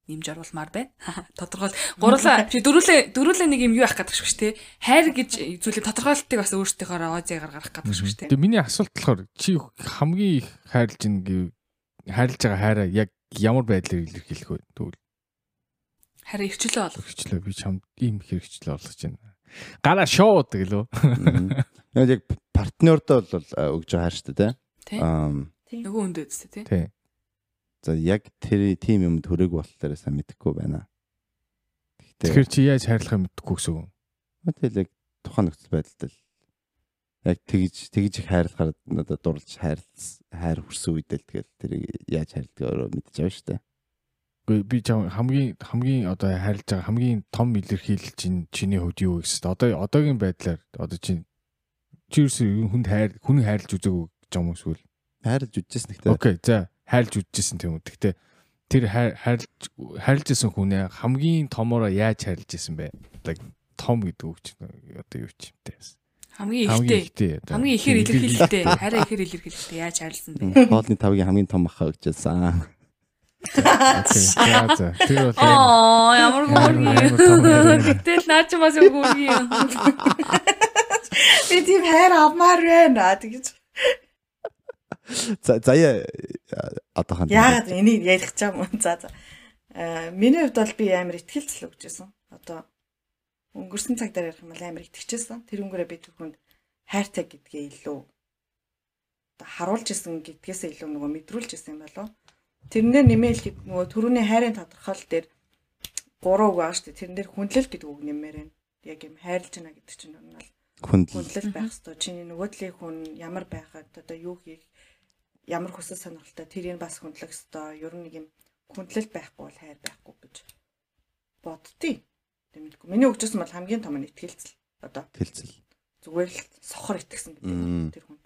нэмж оруулмаар байна. (laughs) Тодорхой гурлаа чи дөрүлээ дөрүлээ нэг юм юу ах гэдэг шүү дээ. Хайр гэж зүйлээ тодорхойлтыг бас өөртөөхөөр оозягаар гаргах гэдэг шүү дээ. Тэгээ миний асуулт болохоор чи хамгийн их хайрлж ин гэв хайрлж байгаа хайраа яг ямар байдлаар илэрхийлэх вэ? Тэгвэл Харин эрхчлөө олох. хэрэгчлээ би чамд ийм их хэрэгчлээ болгож байна. Гараа шоуд гэлөө. Яг яг партнердоо бол а, өгж байгаа хайр шүү дээ. Тий. Аа Нөгөө хүнд үстэ тий. За яг тэр тим юм төрөг болохоор сайн мэдэхгүй байна. Тэгэхээр чи яаж хайрлахаа мэдэхгүй гэсэн үг. Тэгэл яг тухайн нөхцөл байдалд л яг тэгж тэгж их хайрлахаар надад дурлж хайр хайр хүрсэн үедээ л тэгэл тэрийг яаж хайрладгаа мэдчихэж байгаа шүү дээ. Үгүй би чам хамгийн хамгийн одоо хайрлаж байгаа хамгийн том илэрхийлэл чинь чиний хувьд юу гэсэн. Одоо одоогийн байдлаар одоо чи чи ерөөсөө хүнд хайр хүн хайрлж үзээгүй гэж юм эсвэл Хайрлж үжижсэн нэгтэй. Окей за хайрлж үзчихсэн тийм үү. Гэхдээ тэр хайр- хайрлж хайрлж исэн хүнээ хамгийн томоороо яаж хайрлж исэн бэ? Одоо том гэдэг үг чинь одоо юу ч юм те. Хамгийн ихтэй. Хамгийн ихээр илэрхийлэлтэй. Хараа ихээр илэрхийлэлтэй яаж харилсан бэ? Хоолны тавгийн хамгийн том. Окей. За за. Тэр бол Аа ямар хайр. Гэтэл наа чи бас юу гүргий. (laughs) Би тийм хайр авмаар байна тэгэж. За заяа одоохон Яагаад энийг ярих гэж юм. За за. Миний хувьд бол би амар ихтгэлцэл өгчээсэн. Одоо өнгөрсөн цаг дээр ярих юм бол амар итгэжсэн. Тэр өнгөрөө би түүхэнд хайртай гэдгээ илүү харуулж исэн гэдгээс илүү нөгөө мэдрүүлж исэн юм болов. Тэрнээр нэмэлт нөгөө төрөний хайрын тодорхойл дээр гурав үг дээ. Тэрэн дээр хүндлэл гэдэг үг нэмээр байна. Яг юм хайрлж байна гэдэг чинь нь бол хүндлэл байх хэвээр. Чиний нөгөө талын хүн ямар байхад одоо юу хийх ямар хүсэл сонирхолтой тэрийг бас хүндлэх хэвээр. Ер нь нэг юм хүндлэл байхгүй бол хайр байхгүй гэж боддتي. Тэмэдгүй. Миний өгчсөн бол хамгийн том нь ихтгэлцэл. Одоо тэлцэл. зүгээр л сохор итгэсэн гэдэг тэр хүн.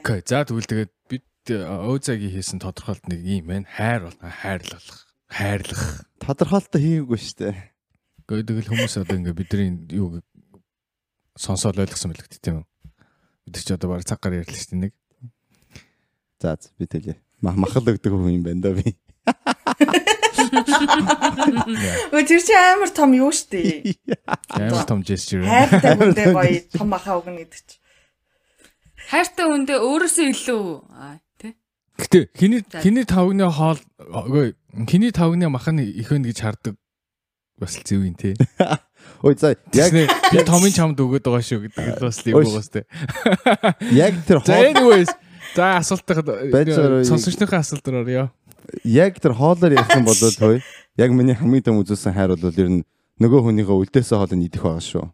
Окей. За тэгвэл тэгээд бид өөзагийн хийсэн тодорхойлт нэг юм байна. Хайр бол хайрлах. Хайрлах. Тодорхойлолтоо хийгээгүй шүү дээ. Гэхдээ тэгэл хүмүүс одоо ингээ бидний юу сонсоод ойлгосон мэлэгт тийм үү? Бид ч одоо баг цаг гар ярьлаа шүү дээ нэг. За би тэлээ. Махал өгдөг хүн юм байна да би. (laughs) Өө тэр чинь амар том юу штэ. (laughs) Амар том gesture. Хайртай хүндээ гоё том баха өгнө гэдэг чинь. Хайртай хүндээ өөрөөсөө илүү тий. Гэтэ хиний хиний тавгны хоол хиний тавгны махан их өн гэж хардаг бас л зөв юм те. (laughs) Ой за яг би томын чамд өгöd байгаа шүү гэдэг л бас л юм уус те. яг тэр хоол anyways за асуултаа Байж байгаа юу? сонсогчдын асуулт руу орё. яг тэр хоолоор ярих юм бол thôi. Яг миний хамгийн том үзүүлсэн хайр бол ер нь нөгөө хүнийхээ үлдээсэн хоолыг идэх байгаа шүү.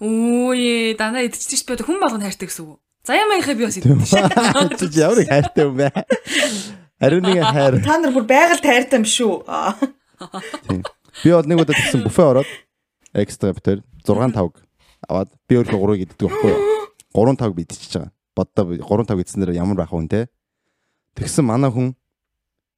Өөе дандаа идчихэж шүү дээ. Хүн болгоно хайртай гэсэн үг. Заяамынхаа би бас идэж шүү. Ямар хайртай юм бэ? Ариун нэг хайр. Та нар бүр байгаль тайртай юм шүү. Би бол нэг удаа тэгсэн буфе ороод экстра битэр 6 тавг аваад би өөрөө 3-ыг иддэг байхгүй юу? (gasps) 3 тавг би идчихэж байгаа. Боддоо 3 тавг идсэнээр ямар байх вэ те? Тэгсэн манай хүн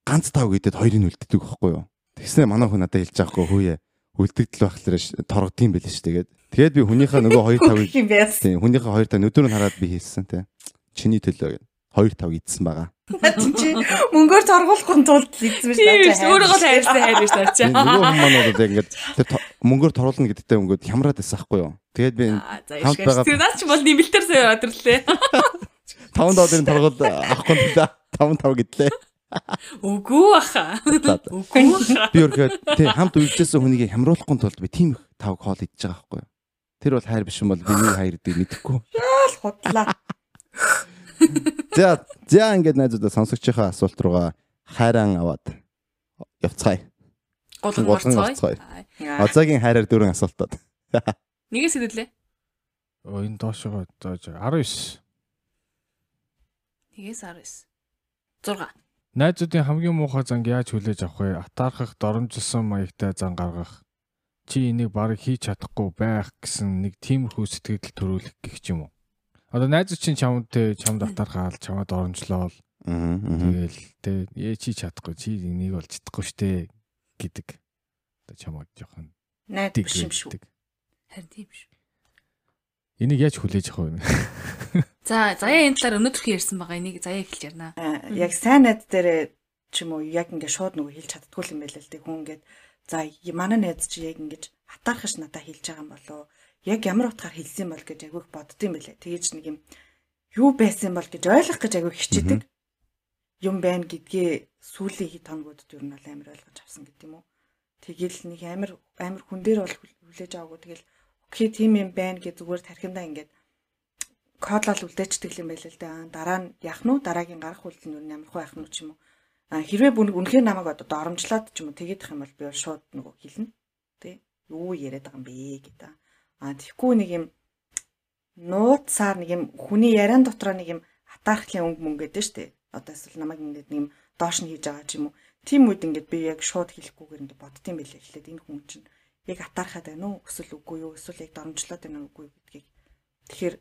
ганц тавг идэд хоёрыг нь үлддэг байхгүй юу? Тэгснээр манай хүн надад хэлж байгаа хгүй хөөе. Үлдэгдэл байхлаар торгодсон байл ш тэгээд. Тэгээд би хүнийхээ нөгөө хоёр тавыг юм байсан. тийм хүнийхээ хоёр тавыг өдөр нь хараад би хийсэн те. Чиний төлөө хоёр тавг идсэн байгаа. Чи чи мөнгөөр торгуулахгүй тулд эзэн биш Тийм шүү. Өөрөөгөө л хайртай хайр биш. Тийм, Нөгөө яг ингээд тэр то- мөнгөөр торуулна гэдэгтээ өнгөд хямраад байсан байхгүй юу? Тэгээд би хамт байгаа Тэр наач бол нэмэлтээр сая өдөрлөө. 5 долларын торгол авахгүй юм да. 5 5 гэдлээ. Үгүй баха. Үгүй. Би өөрөө тий хамт үйлчээсэн хүнийг хямруулахгүй тулд би тийм их тав хоол идэж байгаа байхгүй юу? Тэр бол хайр биш юм бол би юу хайр гэдэг мэдэхгүй. л худлаа. За за ингээд найзуудаа сонсогчийнхаа асуулт руугаа хайран аваад явцгаая. Голон марцгой. Озагийн хайраар дөрвөн асуултууд. (laughs) Нэгээс хэдэлээ. Оо энэ доошоо доож 19. Нэгээс 19. 6. Найзуудын хамгийн муухай занг яаж хүлээж авах вэ? Атаархах, доромжилсон маягтай зан гаргах. Чи энийг барыг хийж чадахгүй байх гэсэн нэг тиймэрхүү сэтгэл төрүүлэх гэх юм уу? Одоо найзууд чинь чамд те чамд атаархаал, чамд доромжлол. Аа. Тэгэл тэ ээ чи чадахгүй чи энийг болж чадахгүй штэ гэдэг. Одоо чамайг жоохон Найд биш юм шүү. Харин тийм шүү. Энийг яаж хүлээж авах вэ? (laughs) За заяа энэ талаар өнөөдрхөө ярьсан байгаа. Энийг заяа эхэлж ярина. Аа, яг сайн найз дээр ч юм уу яг ингээ шууд нөгөө хэлж чаддгүй юм байл л дээ хүн ингээд за манай найз чи яг ингэж хатаархаш надаа хэлж байгаа юм болоо яг ямар утгаар хэлсэн бол гэж агиух боддсон байлээ тэгэж нэг юм юу байсан бол гэж ойлгох гэж агиух хичээдэг юм байна гэдгээ сүүлийн хэд хоногудад юу нь амар ойлгож авсан гэдэг юм уу тэгэл нэг амар амар хүн дээр бол хүл- хүлээж аваагүй тэгэл окей тийм юм байна гэж зүгээр тархиндаа ингээд кодлол үлдээчдэг юм байл л да. Дараа нь яах нь дараагийн гарах үйлдэл нь ямар хөө яах нь ч юм уу. А хэрвээ бүр үнэхээр намайг одоо доромжлоод ч юм уу тэгээд их юм бол би шууд нөгөө хэлнэ. Тэ юу яриад байгаа юм бэ гэдэг. А тэгэхгүй нэг юм нууцаар нэг юм хүний яриан дотроо нэг юм хатаархлын өнгө мөнгө гэдэг штэ. Одоо эсвэл намайг ингээд нэг юм доош нь хийж байгаа ч юм уу. Тим үед ингээд би яг шууд хэлэхгүйгээр ингээд боддсон байлээ. Эхлээд энэ хүн чинь яг атаархаад байна уу? Эсвэл үгүй юу? Эсвэл яг доромжлоод байна уу? Үгүй гэдгийг. Тэгэхээр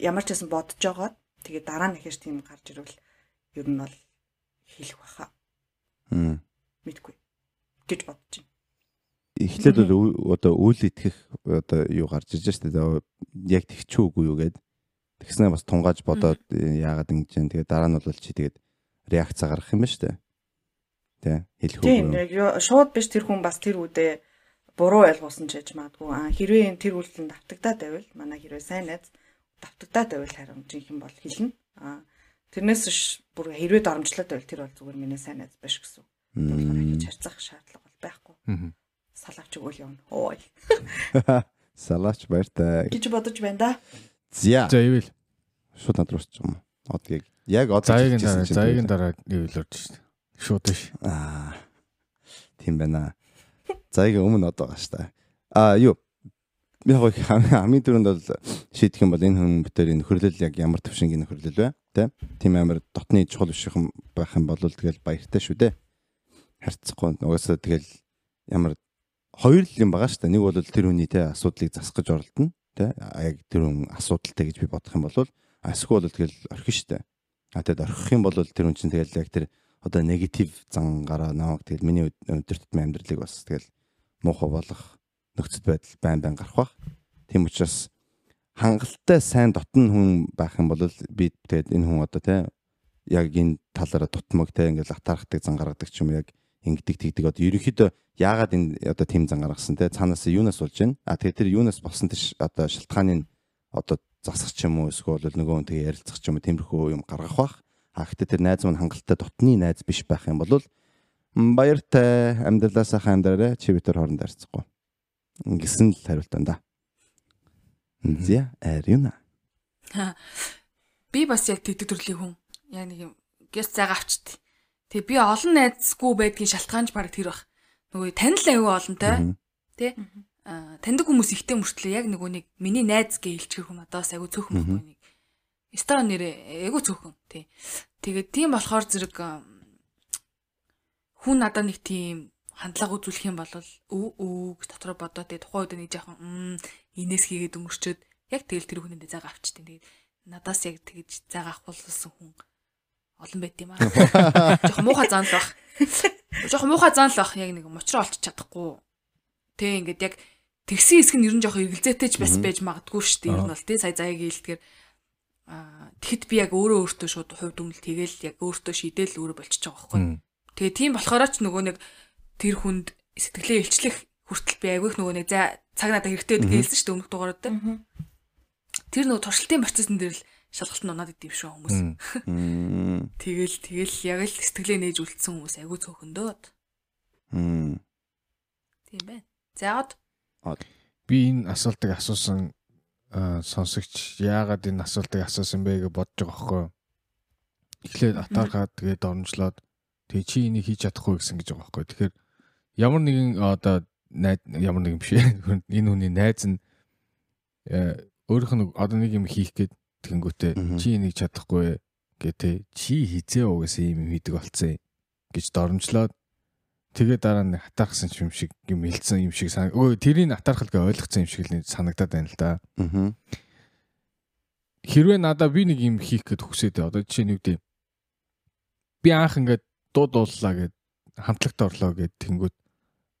ямар ч байсан бодож байгаа. Тэгээ дараа нь ихэж тийм гарч ирвэл ер нь бол хэлэх баха. Аа. Мэдгүй гэж бодож байна. Эхлээд бол одоо үйл итгэх одоо юу гарч иж штэ. Яг тэгчүүгүй юу гэд. Тэгснээр бас тунгааж бодоод яагаад ингэж юм. Тэгээ дараа нь бол чи тэгээд реакц гаргах юм ба штэ. Тэ хэлэх Тийм үү. яг ё- шууд биш тэр хүн бас тэр үедээ буруу ойлгуулсан ч яж магадгүй. Аа хэрвээ энэ тэр үйлдэлд давтагдаад байвал манай хэрвээ сайн найз давтагдаад байвал харин жинхэнэ бол хэлнэ. Аа тэрнээс бүр хэрвээ доромжлоод байвал тэр бол зүгээр миний сайн найз биш гэсэн. Тэгэхээр хийж харьцах шаардлага бол байхгүй. Салаач өгөөл явна. Ой (laughs) Салаач баяртай. гэж бодож байна да. За. За ивэл Шууд над руу ч юм. Одоо яг яг одоо хэлчихсэн дараа тэгээд- дараа ивэл орж шээ. Шууд биш. Аа. Тийм байна. Заяагийн өмнө одоо байгаа штэ. Аа юу яг хамгийн түрүүнд бол шийдэх юм бол энэ хүн битэр нөхөрлөл яг ямар төвшингийн нөхөрлөл вэ? Тэ? Тийм амар дотны чухал биш юм байх юм бол тэгэл баяртай шүү дээ. Харцахгүй угаасаа тэгэл ямар хоёр л юм байгаа шүү дээ. Нэг бол тэр хүний те асуудлыг засах гэж оролдоно. Тэ? Яг тэр хүн асуудалтай гэж би бодох юм бол асгүй бол тэгэл орхин шүү дээ. А тэгэд орхих юм бол тэр хүн чинь тэгэл яг тэр одоо негатив зангараа намайг тэгэл миний өдөр тутмын амьдралыг бас тэгэл муухай болгох нөхцөл байдал байн байн гарах бах. Тийм учраас хангалттай сайн дотн хүн байх юм бол би тэгээд энэ хүн одоо те яг энэ талаараа дутмаг те ингээл атаархдаг зан гаргадаг ч юм яг ингэдэг тэгдэг. Одоо ерөнхийдөө яагаад энэ одоо тийм зан гаргасан те? Цаанаас юунаас болж байна? А тэгээд тэр юунаас болсон тэр одоо шалтгааныг одоо засах ч юм уу эсвэл нөгөө хүн тэгээ ярилцах ч юм уу тиймэрхүү юм гаргах бах а гэхдээ тэр найз маань хангалттай дотны найз биш байх юм бол баяртай амьдралаа сайхан амьдраарай чи бид нар хооронд харьцахгүй гэсэн л хариулт да зя ариуна Би бас яг тэгдэг төрлийн хүн. Яг нэг юм гэс зайгаа авчт. Тэгээ би олон найзгүй байдгийн шалтгаанч баг тэр бах. Нөгөө танил аюу олонтой. Тэ? Аа таньдаг хүмүүс ихтэй мөртлөө яг нөгөө нэг миний найз гэж хэлчихэр хүн одоос аягүй цөөхөн байхгүй нэг. Стаа нэрээ аягүй цөөхөн. Тэ. Тэгээд тийм болохоор зэрэг хүн надад нэг тийм хандлага үзүүлэх юм бол өө өө гэж дотроо бодоо тэгээ тухайн үед нэг жоохон инээс хийгээд өнгөрчөөд яг тэгэл тэр хүнээ зайгаа авчтیں۔ Тэгээд надаас яг тэгж зайгаа авахулсан хүн олон байт юм аа. (laughs) Жохон муухай зан л бах. Жохон муухай зан л бах яг нэг мочроо олчих чадахгүй. Тэ ингээд яг тэгсэн хэсэг нь ер нь жоох эргэлзээтэй ч бас байж магадгүй шүү дээ. Ер нь бол тий сая заяаг хэлдгээр аа тэгэхэд би яг өөрөө өөртөө шууд хувь дүнэл тэгэл яг өөртөө шийдэл өөрөө болчихж байгаа байхгүй. Тэгээ тийм болохоор ч нөгөө нэг тэр хүнд сэтгэлээ илчлэх хүртэл би айгүйх нөгөө нэг за цаг надад хэрэгтэй байдаг хэлсэн шүү дээ өмнөх дугаарууд дээр. Тэр нөгөө туршилтын процессын дээр л шалгалт нь унаад идэв шүү хүмүүс. Тэгэл тэгэл яг л сэтгэлээ нээж үлдсэн хүмүүс айгүй цөөхөндөөд. Мм. Тийм байна. За яад Би энэ асуултыг асуусан сонсогч яагаад энэ асуултыг асуусан бэ гэж бодож байгаа байхгүй? Эхлээд атаархаад тэгээд оромжлоод тэгээ чи энийг хийж чадахгүй гэсэн гэж байгаа байхгүй? Тэгэхээр ямар нэгэн одоо найз ямар нэгэн биш (laughs) энэ хүний найз нь э, өөрийнх нь одоо нэг юм хийх гээд тэгэнгүүтээ чи энийг чадахгүй гэтээ чи хизээ угаасаа ийм юм хийдэг болцсон гэж доромжлоод тэгээ дараа нь хатаархсан юм шиг юм хэлсэн юм шиг санаг. Өө тэрийг хатаархал гэж ойлгоцсон юм шиг л санагдаад байна л да. Мгм. хэрвээ надаа би нэг юм хийх гэд хүсээд. Одоо жишээ нь юу гэдэг би анх ингээд дуу дууллаа гэд хамтлагт орлоо гэд тэнгүүд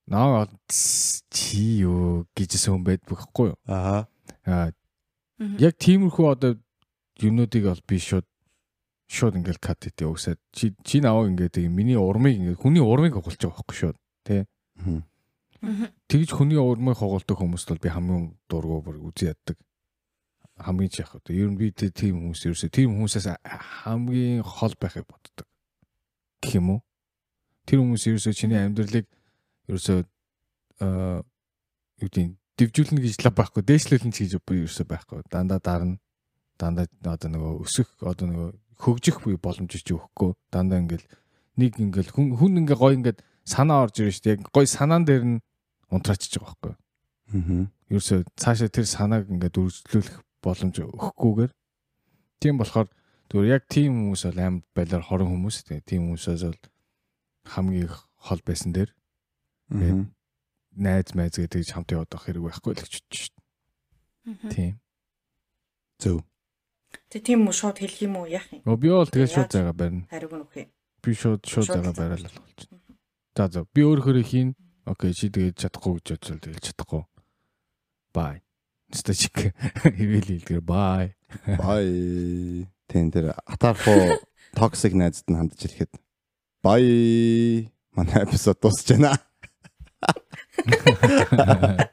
наа чи юу гэжсэн хүн байд бүхгүй юу. Аа. Аа яг тиймэрхүү одоо юмнуудыг бол би шууд шууд ингээл кат хийдэг угсаад чи чи наваа ингээд миний урмыг ингээд хүний урмыг хугалж байгаа байхгүй шууд тий Тэгж хүний урмыг хоголдог хүмүүст бол би хамгийн дургу бүр үзий яддаг. Хамгийн ч яг одоо ер нь би тийм хүмүүс ерөөсөө тийм хүмүүсээс хамгийн хол байхыг боддог. Гэх юм уу? Тэр хүмүүс ерөөсөө чиний амьдралыг ерөөсөө аа юу гэдэг дэвжүүлнэ гэж лав байхгүй дээшлүүлнэ гэж би ерөөсөө байхгүй. Дандаа дарна. Дандаа одоо нөгөө өсөх одоо нөгөө хөгжих буй боломж ч өгөхгүй дандаа ингээл нэг ингээл хүн хүн ингээ гой ингээд санаа орж ирж штэ яг гой санаан дээр нь унтраачиж байгаа байхгүй. Аа. Ерөөсөө цаашаа тэр санааг ингээд үргэлжлүүлэх боломж өгөхгүйгээр тийм болохоор зүгээр яг тийм хүмүүс бол аим байлаар хорон хүмүүс тийм хүмүүсээс бол хамгийн хол байсан дээр найз майз гэдэг хамт яваад байх хэрэг байхгүй л гэж бодчих шүү дээ. Тийм. Зөв. Тэг тийм үү шууд хэлэх юм уу яах юм? Оо би бол тэгээд шууд зайгаа барина. Хариуг нь юм. Би шууд шууд зайгаа бариалал болчихно. За за би өөрөөр хийн. Окей чи тэгээд чадахгүй гэж бодвол тэгээд чадахгүй. Бай. Чиг хэвэл хэлдгээр бай. Бай. Тэн дээр атархуу токсик найзад нь хандж ирэхэд бай. Манай эпизод дуусж байна. (laughs)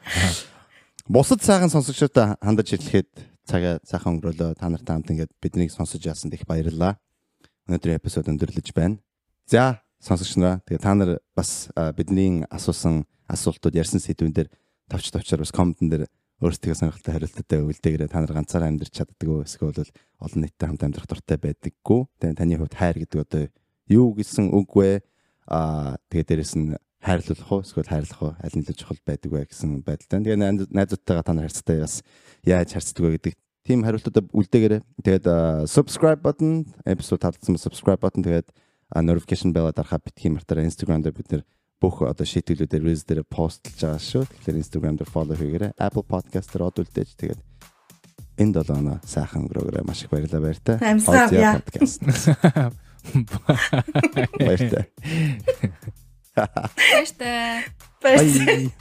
Бусад сайхан сонсогчдод хандаж ирэхэд цагаа сайхан өнгөрөөлөө. Та нартай хамт ингээд биднийг сонсож яасан их баярлалаа. Өнөөдрийн эпизод өндөрлөж байна. За сонсогч нараа тэгээ та нар бас бидний асуусан асуултууд ярьсан сэдвүүн дээр тавч тавчаар бас комментэн дээр өөрсдөө сонирхолтой хариулттай үлдээгээрээ та нар ганцаараа амьдарч чаддаг уу эсвэл олон нийтэд хамт амьдрах дуртай байдаггүй. Тэгээ таны хувьд хайр гэдэг одоо юу гэсэн үг вэ? Аа тэгээ дээрэс нь хайрлуулах уу эсвэл хайрлах уу аль нь л чухал байдаг вэ гэсэн байдалтай. Тэгээ найзуудтайгаа та нар харьцтай бас яаж харьцдаг вэ гэдэг тийм хариултуудаа үлдээгээрэй. Тэгээд subscribe button episode таалагдсан subscribe button тэгээд notification bell дарахаа битгий мартаараа Instagram дээр бид нэр бүх одоо шийдвэрлүүдээр reels дээр постлж байгаа шүү. Тэгэхээр Instagram дээр follow хийгээрэй. Apple Podcast дээр од үлдээж тэгээд энэ долоо оноо сайхан өнгөрөөгөө маш их баярлалаа баяртай. Podcast. (laughs) Баяртай. (laughs) Баяртай. Баярлалаа.